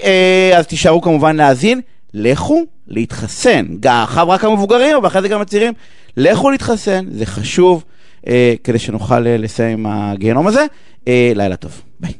Speaker 2: אז תישארו כמובן להאזין. לכו להתחסן, עכשיו רק המבוגרים, אבל אחרי זה גם הצעירים. לכו להתחסן, זה חשוב. אה, כדי שנוכל אה, לסיים עם הגיהנום הזה. אה, לילה טוב, ביי.